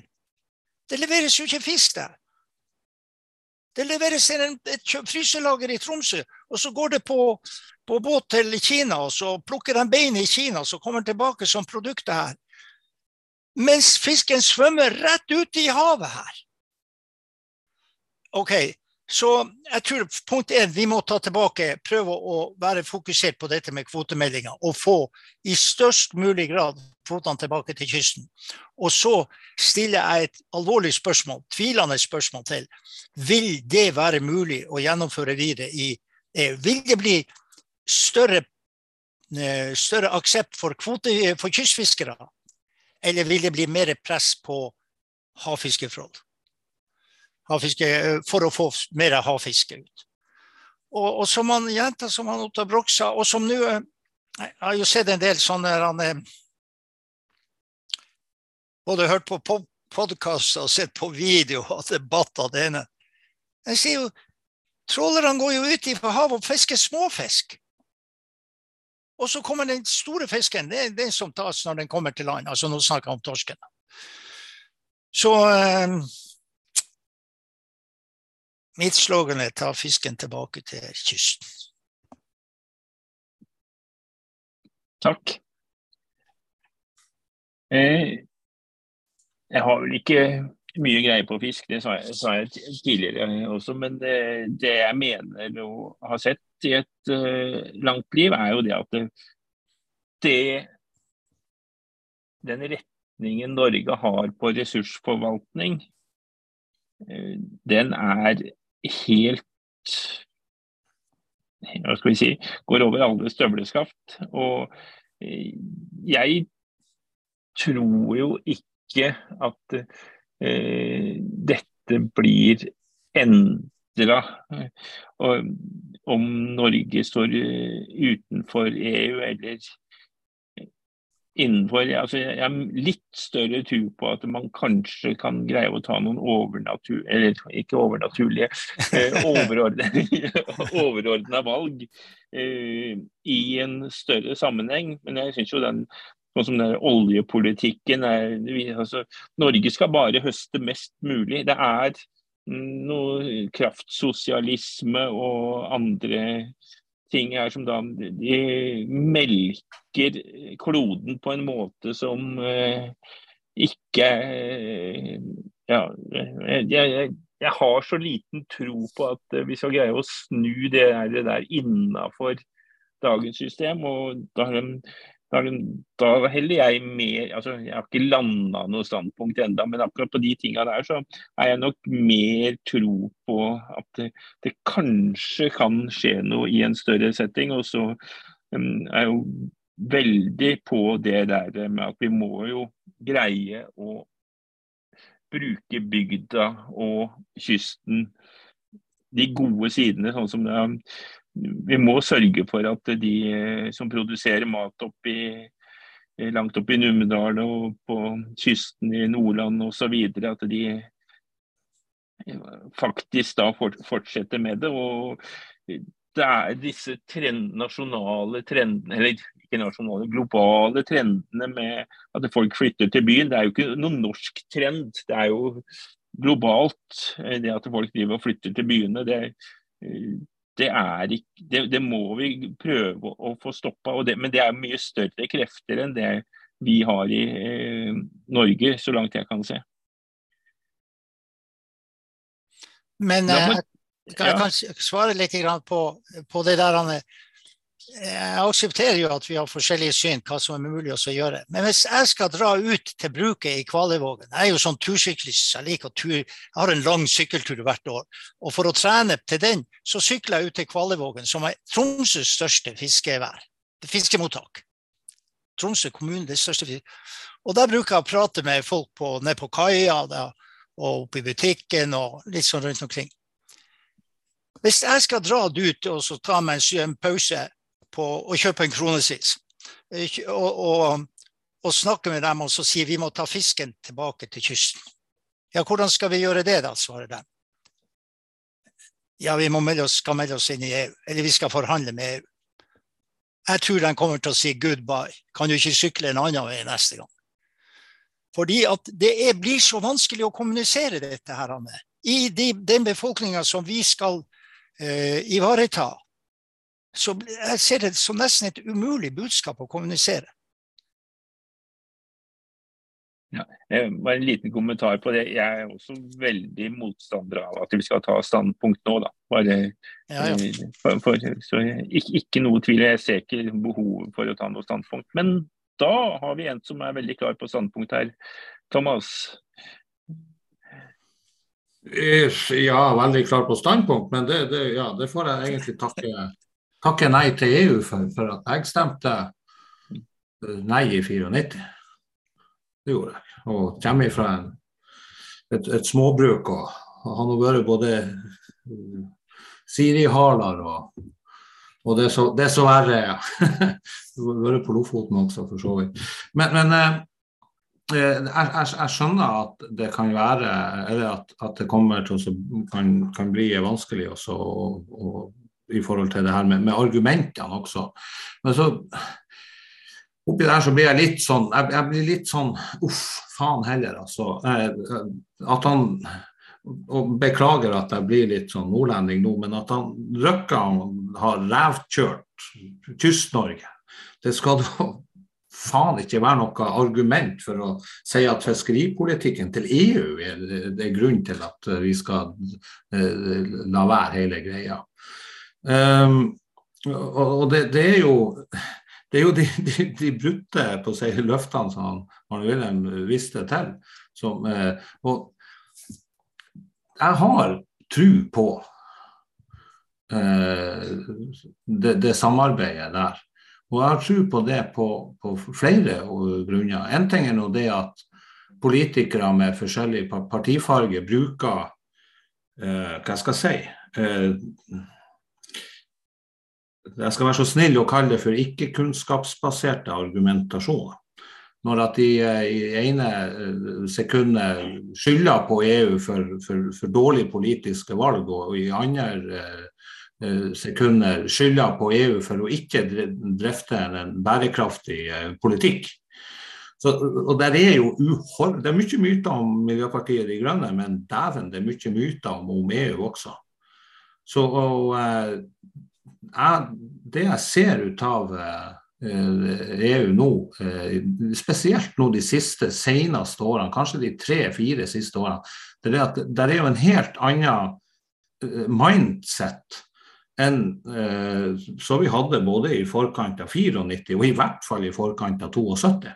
Det leveres jo ikke fisk der. Det leveres en, et fryselager i Tromsø, og så går det på, på båt til Kina, og så plukker de bein i Kina, og så kommer den tilbake som produkter her mens fisken svømmer rett ute i havet her. OK, så jeg tror punkt én, vi må ta tilbake, prøve å være fokusert på dette med kvotemeldinga. Og få i størst mulig grad kvotene tilbake til kysten. Og så stiller jeg et alvorlig spørsmål, tvilende spørsmål til. Vil det være mulig å gjennomføre videre i? Vil det bli større, eh, større aksept for, kvote, for kystfiskere eller vil det bli mer press på havfiskeforhold? Havfiske, eh, for å få mer havfiske ut. Og, og som han jenta som han Otta Broch sa, og som nå eh, Jeg har jo sett en del sånne han, eh, Både hørt på podkast og sett på video og debatter det ene. Jeg sier jo Trålerne går jo ut i havet og fisker småfisk. Og så kommer den store fisken, det er den som tas når den kommer til land. Altså nå snakker jeg om torsken. Så eh, mitt slogan er 'ta fisken tilbake til kysten'. Takk. Eh, jeg har vel ikke mye greie på fisk, det sa jeg, sa jeg tidligere også. Men det, det, jeg mener å ha sett i et uh, langt liv, er jo det at det, det, Den retningen Norge har på ressursforvaltning, uh, den er helt hva skal vi si, går over alle støvleskaft. Og uh, jeg tror jo ikke at dette blir endra om Norge står eh, utenfor EU eller innenfor altså Jeg har litt større tro på at man kanskje kan greie å ta noen overnatur... Eller ikke overnaturlige, eh, overordna valg eh, i en større sammenheng. Men jeg syns jo den sånn som den oljepolitikken er altså, Norge skal bare høste mest mulig. Det er noe kraftsosialisme og andre ting her som da de melker kloden på en måte som eh, ikke eh, Ja, jeg, jeg, jeg, har så liten tro på at vi skal greie å snu det der, det der innafor dagens system. og da har de da, da heller jeg mer altså Jeg har ikke landa noe standpunkt enda, men akkurat på de tinga der så er jeg nok mer tro på at det, det, kanskje kan skje noe i en større setting. Og så um, er jeg jo veldig på det der med at vi må jo greie å bruke bygda og kysten, de gode sidene, sånn som det er vi må sørge for at de eh, som produserer mat opp i, langt oppe i Numedal og på kysten i Nordland osv., at de eh, faktisk da fortsetter med det. og det er disse trend, nasjonale trendene, eller ikke nasjonale, globale trendene med at folk flytter til byen. Det er jo ikke noen norsk trend. Det er jo globalt, det at folk driver og flytter til byene, det, det, ikke, det, det må vi prøve å få stoppa. Men det er mye større krefter enn det vi har i eh, Norge, så langt jeg kan se. Men eh, jeg kan svare litt på, på det der. Anne jeg aksepterer jo at vi har forskjellige syn hva som er mulig å gjøre. Men hvis jeg skal dra ut til bruket i Kvaløyvågen Jeg er jo sånn tursyklist, jeg liker tur. Jeg har en lang sykkeltur hvert år. Og for å trene til den, så sykler jeg ut til Kvaløyvågen, som er Tromsøs største fiskevær. Fiskemottak. Tromsø kommune, det største fiskevær. Og der bruker jeg å prate med folk på, nede på kaia og oppe i butikken og litt sånn rundt omkring. Hvis jeg skal dra ut og ta meg en pause på å kjøpe en kronesis. Og, og, og, snakke med dem og så si vi må ta fisken tilbake til kysten. Ja, hvordan skal vi gjøre det, da, svarer de. Ja, vi melde oss, skal melde oss inn i EU, eller vi skal forhandle med EU. Jeg tror de kommer til å si goodbye. Kan du ikke sykle en annen vei neste gang? Fordi at det er, blir så vanskelig å kommunisere dette her, Anne. I de, den befolkninga som vi skal uh, ivareta, så jeg ser det som nesten et umulig budskap å kommunisere. Ja, bare En liten kommentar på det. Jeg er også veldig motstander av at vi skal ta standpunkt nå. da. Bare, ja, ja. Eh, for, for, så ikke, ikke, noe tvil. Jeg ser ikke behovet for å ta noe standpunkt. Men da har vi en som er veldig klar på standpunkt her. Thomas? Ja, veldig klar på standpunkt, men det, det, ja, det får jeg egentlig takke takke nei til EU for, for at jeg stemte eh, nei i 94. Det gjorde jeg. Og kommer fra en, et, et, småbruk og, og har nå vært både uh, Siri-haler og, og det, er så, er verre, ja. vært på Lofoten også, for så vidt. Men, men uh, jeg, jeg, jeg, skjønner at det kan være, eller at, at det kommer til å kan, kan bli vanskelig også å i forhold til det her med, med argumentene også. Men så oppi der så blir jeg litt sånn jeg, jeg blir litt sånn uff, faen heller, altså. At han og Beklager at jeg blir litt sånn nordlending nå, men at han Røkka har revkjørt Kyst-Norge, det skal da faen ikke være noe argument for å si at fiskeripolitikken til EU er, er grunn til at vi skal eh, la være hele greia. Um, og det, det, er jo det er jo de, de, de brutte på seg løftene som han, Wilhelm viste til. Som, eh, og jeg har tro på eh, det, det, samarbeidet der. Og jeg har tro på det på, på, flere grunner. En ting er nå det at politikere med forskjellig partifarge bruker eh, Hva skal jeg si? Eh, jeg skal være så snill å kalle det for ikke-kunnskapsbaserte argumentasjoner. Når at de eh, i ene eh, sekundet skylder på EU for, for, for dårlige politiske valg, og i andre eh, sekunder skylder på EU for å ikke drifte en bærekraftig politikk. Så, og der er jo uhord, Det er mye myter om Miljøpartiet De Grønne, men dæven, det er mye myter om, om EU også. Så og, jeg, det jeg ser ut av EU eh, e nå, eh, spesielt nå de siste seneste årene, kanskje de tre-fire siste årene, det er at det er jo en helt annen eh, mindset enn så vi hadde både i forkant av 94 og i hvert fall i forkant av 72.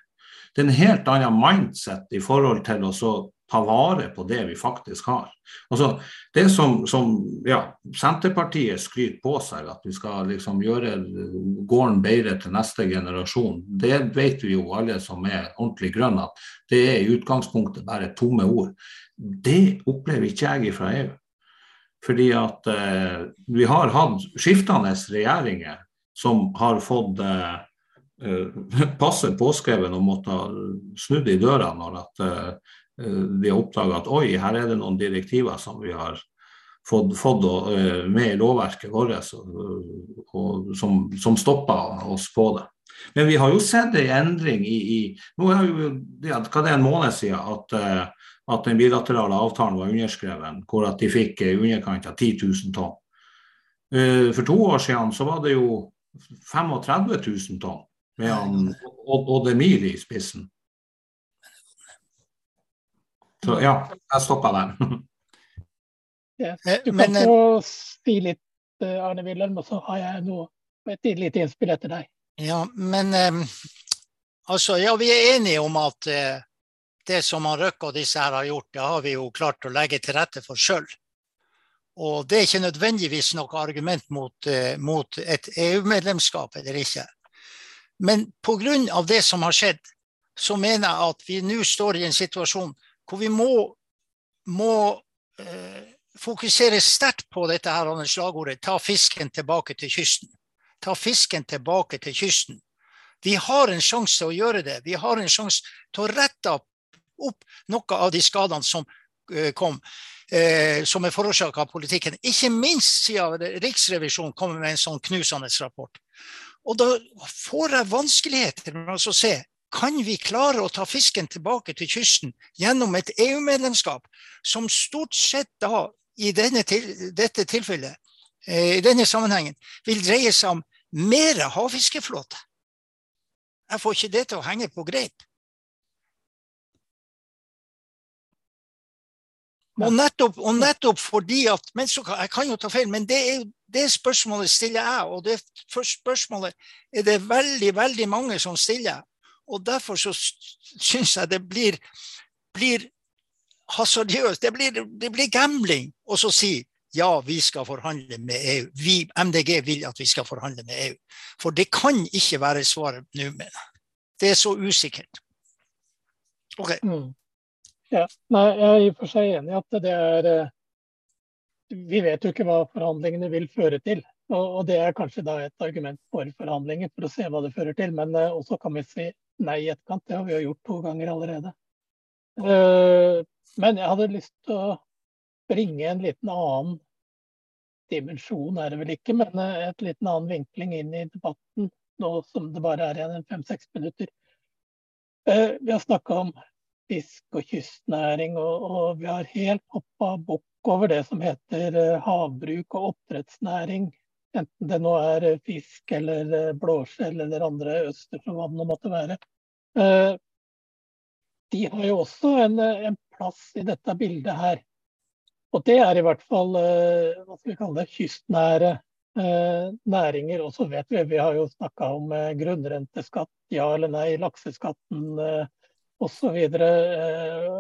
Det er en helt annen mindset i forhold til å ta vare på det vi faktisk har. Altså, det som, som ja, Senterpartiet skryter på seg, at vi skal liksom gjøre gården bedre til neste generasjon, det vet vi jo alle som er ordentlig grønne, at det er i utgangspunktet bare tomme ord. Det opplever ikke jeg fra EU. Fordi at eh, vi har hatt skiftende regjeringer som har fått eh, passet passe påskrevet og måtte snudd i døra når at eh, de har oppdaga at oi, her er det noen direktiver som vi har fått, fått eh, med i lovverket vårt, og, og, som, som stopper oss på det. Men vi har jo sett en endring i, i nå er jo, ja, hva det er en måned siden at, at den bilaterale avtalen var underskrevet, hvor at de fikk i underkant av 10 000 tonn. For to år siden så var det jo 35 000 tonn med Odd Emil i spissen. Så ja, jeg stoppa der. yes. Du kan få si litt, Arne Wilhelm, og så har jeg noe, et lite innspill etter deg. Ja, men um, altså, ja, vi er enige om at uh, det som han Røkke og disse her har gjort, det har vi jo klart å legge til rette for sjøl. Og det er ikke nødvendigvis noe argument mot, uh, mot et EU-medlemskap eller ikke. Men pga. det som har skjedd, så mener jeg at vi nå står i en situasjon hvor vi må, må eh, fokusere sterkt på dette her slagordet 'ta fisken tilbake til kysten' ta fisken tilbake til kysten. Vi har en sjanse til å gjøre det. Vi har en sjanse til å rette opp noe av de skadene som eh, kom, eh, som er forårsaka av politikken. Ikke minst siden Riksrevisjonen kommer med en sånn knusende rapport. Og da får jeg vanskeligheter med å se kan vi klare å ta fisken tilbake til kysten gjennom et EU-medlemskap, som stort sett da, i til, dette tilfellet, eh, i denne sammenhengen, vil dreie seg om mer havfiskeflåte. Jeg får ikke det til å henge på greip. Og nettopp, og nettopp fordi at men så, Jeg kan jo ta feil, men det, er, det spørsmålet stiller jeg. Og det spørsmålet er det veldig, veldig mange som stiller. Og derfor så syns jeg det blir, blir hasardiøst. Det blir, det blir gambling å si ja, vi skal forhandle med EU. Vi, MDG vil at vi skal forhandle med EU. For det kan ikke være svaret nå, mener jeg. Det er så usikkert. OK. Mm. Ja, nei, jeg er i og for seg enig i at det er eh, Vi vet jo ikke hva forhandlingene vil føre til. Og, og det er kanskje da et argument for forhandlinger, for å se hva det fører til. Men uh, også kan vi si nei i etterkant. Det har vi jo gjort to ganger allerede. Uh, men jeg hadde lyst til å bringe en liten annen dimensjon, er det vel ikke, men eh, et liten annen vinkling inn i debatten nå som det bare er igjen fem-seks minutter. Eh, vi har snakka om fisk og kystnæring, og, vi har helt hoppa bukk over det som heter eh, havbruk og oppdrettsnæring. Enten det nå er fisk eller blåskjell eller andre øster, som hva det måtte være. De har jo også en, en plass i dette bildet her. Og det er i hvert fall eh, hva skal vi kalle det, kystnære eh, næringer. Og så vet vi, vi har jo snakka om eh, grunnrenteskatt, ja eller nei, lakseskatten eh, osv.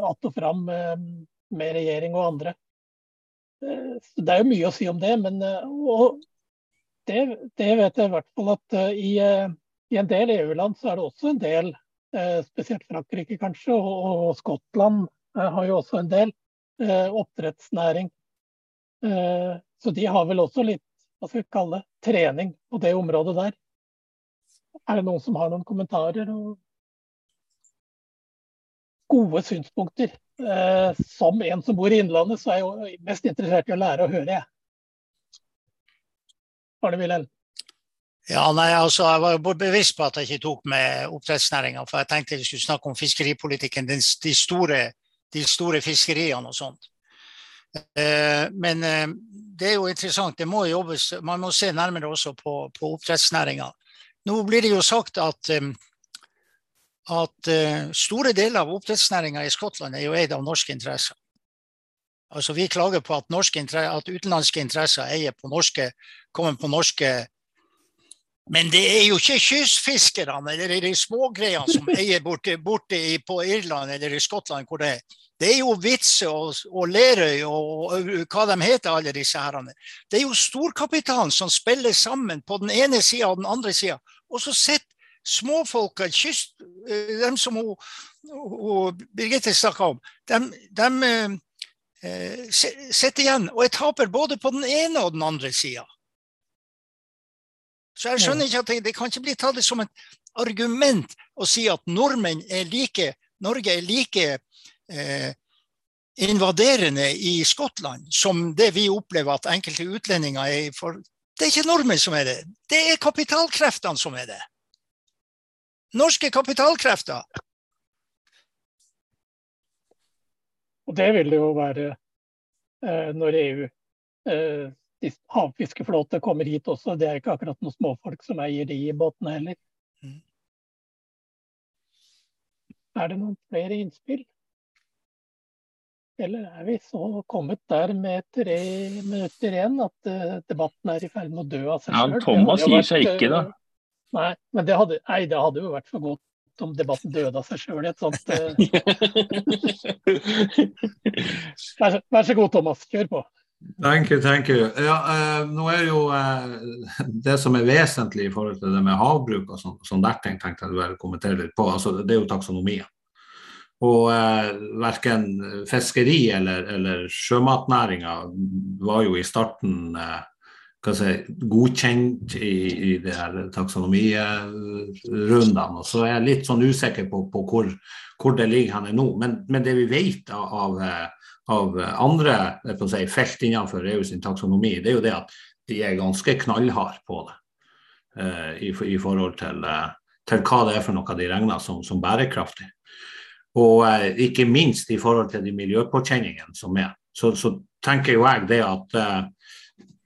Att og fram med regjering og andre. Så det er jo mye å si om det. Men det, det, vet jeg i hvert fall at i, i en del EU-land så er det også en del, spesielt Frankrike kanskje, og, og Skottland har jo også en del Eh, oppdrettsnæring. Eh, så de har vel også litt hva skal vi kalle det, trening på det området der. Er det noen som har noen kommentarer og gode synspunkter? Eh, som en som bor i Innlandet, så er jeg jo mest interessert i å lære å høre, jeg. Arne Wilhelm? Ja, nei, altså, Jeg var bevisst på at jeg ikke tok med oppdrettsnæringa. For jeg tenkte vi skulle snakke om fiskeripolitikken, de store de store fiskeriene og sånt. Eh, men eh, det er jo interessant. Det må jobbes, man må se nærmere også på, på oppdrettsnæringa. Nå blir det jo sagt at, eh, at store deler av oppdrettsnæringa i Skottland er jo eid av norske interesser. Altså Vi klager på at, at utenlandske interesser eier på norske, kommer på norske men det er jo ikke kystfiskerne eller de smågreiene som eier borte, borte i, på Irland eller i Skottland. hvor Det er. Det er jo Vitse og, og Lerøy og, og, hva de heter, alle disse herrene. Det er jo storkapitalen som spiller sammen på den ene sida og den andre sida. Og så sitter småfolka, kyst, eh, dem som hun, hun Birgitte snakka om, dem, de eh, sitter igjen og jeg taper både på den ene og den andre sida. Så jeg skjønner ikke at det, det, kan ikke bli tatt som et argument å si at nordmenn er like, Norge er like eh, invaderende i Skottland som det vi opplever at enkelte utlendinger er. For det er ikke nordmenn som er det, det er kapitalkreftene som er det. Norske kapitalkrefter. Og det vil det jo være eh, når EU eh, havfiskeflåte kommer hit også. Det er ikke akkurat noen småfolk som eier de båtene heller. Mm. Er det noen flere innspill? Eller er vi så kommet der med tre minutter igjen at uh, debatten er i ferd med å dø av seg sjøl? Ja, Thomas gir seg ikke, da. Uh, nei, men det hadde, nei, det hadde jo vært for godt om debatten døde av seg sjøl i et sånt uh... vær, så, vær, så, god, Thomas. Kjør på. Thank you, thank you. Ja, uh, nå er jo uh, Det som er vesentlig i forhold til det med havbruk og sånn, sånn der ting, tenkte jeg du kommentere litt på. Altså, det er jo taksonomien. Og eh, verken fiskeri eller, eller sjømatnæringa var jo i starten eh, si, godkjent i, i de her taksonomirundene. Så er jeg litt sånn usikker på, på hvor, hvor, det ligger henne nå. Men, men, det vi vet av, av andre si, felt innenfor EU sin taksonomi, det er jo det at de er ganske knallharde på det. Uh, i, i, forhold til, uh, til, hva det er for noe de regner som, som bærekraftig. Og eh, ikke minst i forhold til de miljøpåkjenningene som er. Så, så tenker jo jeg det at eh,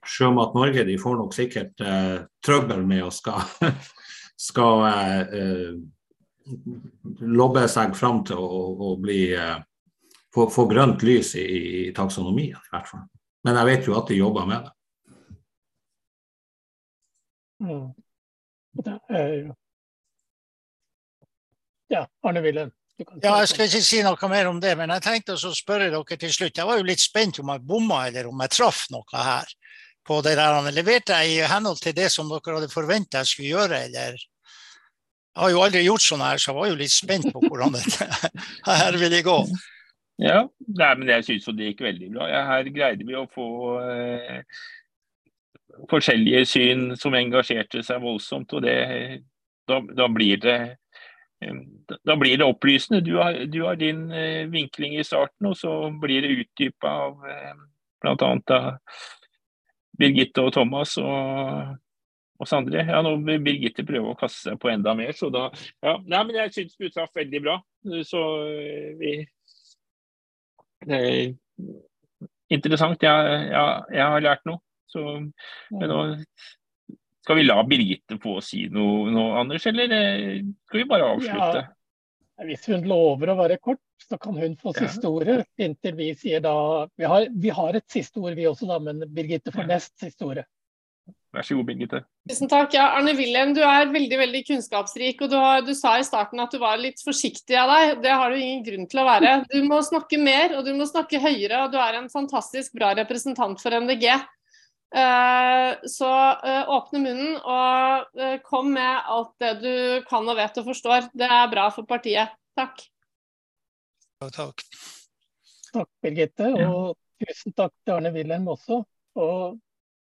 Sjømat Norge de får nok sikkert eh, trøbbel med å skal, skal eh, eh, lobbe seg fram til å, å bli eh, få, få, grønt lys i, i taksonomien, i hvert fall. Men jeg vet jo at de jobber med det. Mm. Det jo Ja, Arne Wilhelm. Ja, jeg skal ikke si noe mer om det, men jeg tenkte å spørre dere til slutt. Jeg var jo litt spent om jeg bomma eller om jeg traff noe her. På det der. Leverte jeg i henhold til det som dere hadde forventa jeg skulle gjøre, eller? Jeg har jo aldri gjort sånn her, så jeg var jo litt spent på hvordan det her ville gå. Ja, nei, men jeg syns det gikk veldig bra. Her greide vi å få eh, forskjellige syn som engasjerte seg voldsomt. og det, da, da blir det da blir det opplysende. Du har, du har din eh, vinkling i starten, og så blir det utdypa av eh, bl.a. Birgitte og Thomas og oss andre. Ja, nå vil Birgitte prøve å kaste seg på enda mer, så da ja, Nei, men jeg syns du traff veldig bra. Så eh, vi Det er interessant. Jeg, jeg, jeg har lært noe. Så men nå skal vi la Birgitte få si noe noe Anders, eller eh, skal vi bare avslutte? Ja, hvis hun lover å være kort, så kan hun få siste ordet. Inntil vi sier da Vi har, vi har et siste ord vi også, da, men Birgitte får nest siste ordet. Vær så god, Birgitte. Tusen takk. Ja, Arne Wilhelm, du er veldig veldig kunnskapsrik. og du, har, du, sa i starten at du var litt forsiktig av deg. Det har du ingen grunn til å være. Du må snakke mer og du må snakke høyere. og Du er en fantastisk bra representant for MDG. Eh, så eh, åpne munnen og eh, kom med alt det du kan og vet og forstår. Det er bra for partiet. Takk. Takk. Takk, Birgitte. Og tusen takk til Arne Wilhelm også. Og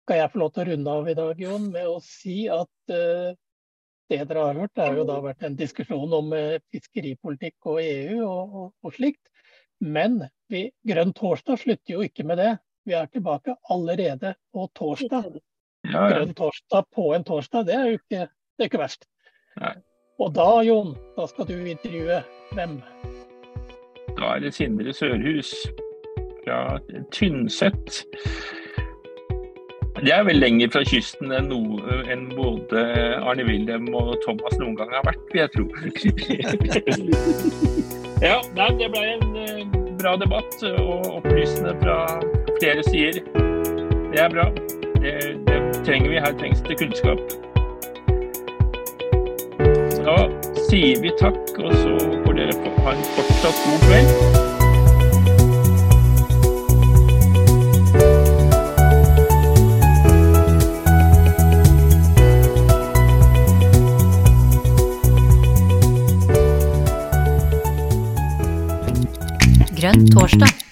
skal jeg få lov til å runde av i dag, Jon, med å si at det dere har hørt, det har jo da vært en diskusjon om fiskeripolitikk og EU og, og, og slikt. Men vi, Grønn torsdag slutter jo ikke med det. Vi er tilbake allerede på torsdag. Ja, ja. Grønn torsdag på en torsdag, det er jo ikke, det er ikke verst. Nei. Og da, Jon, da skal du intervjue hvem? Da er det Sindre Sørhus fra Tynset. Det er vel lenger fra kysten enn, no, enn både Arne Wilhelm og Thomas noen gang har vært, vil jeg tro. ja, det ble en eh, bra debatt og opplysende fra flere sier. Det er bra. Det, det trenger vi. Her trengs det kunnskap. Da sier vi takk, og så får dere ha en fortsatt god kveld. Grønn torsdag.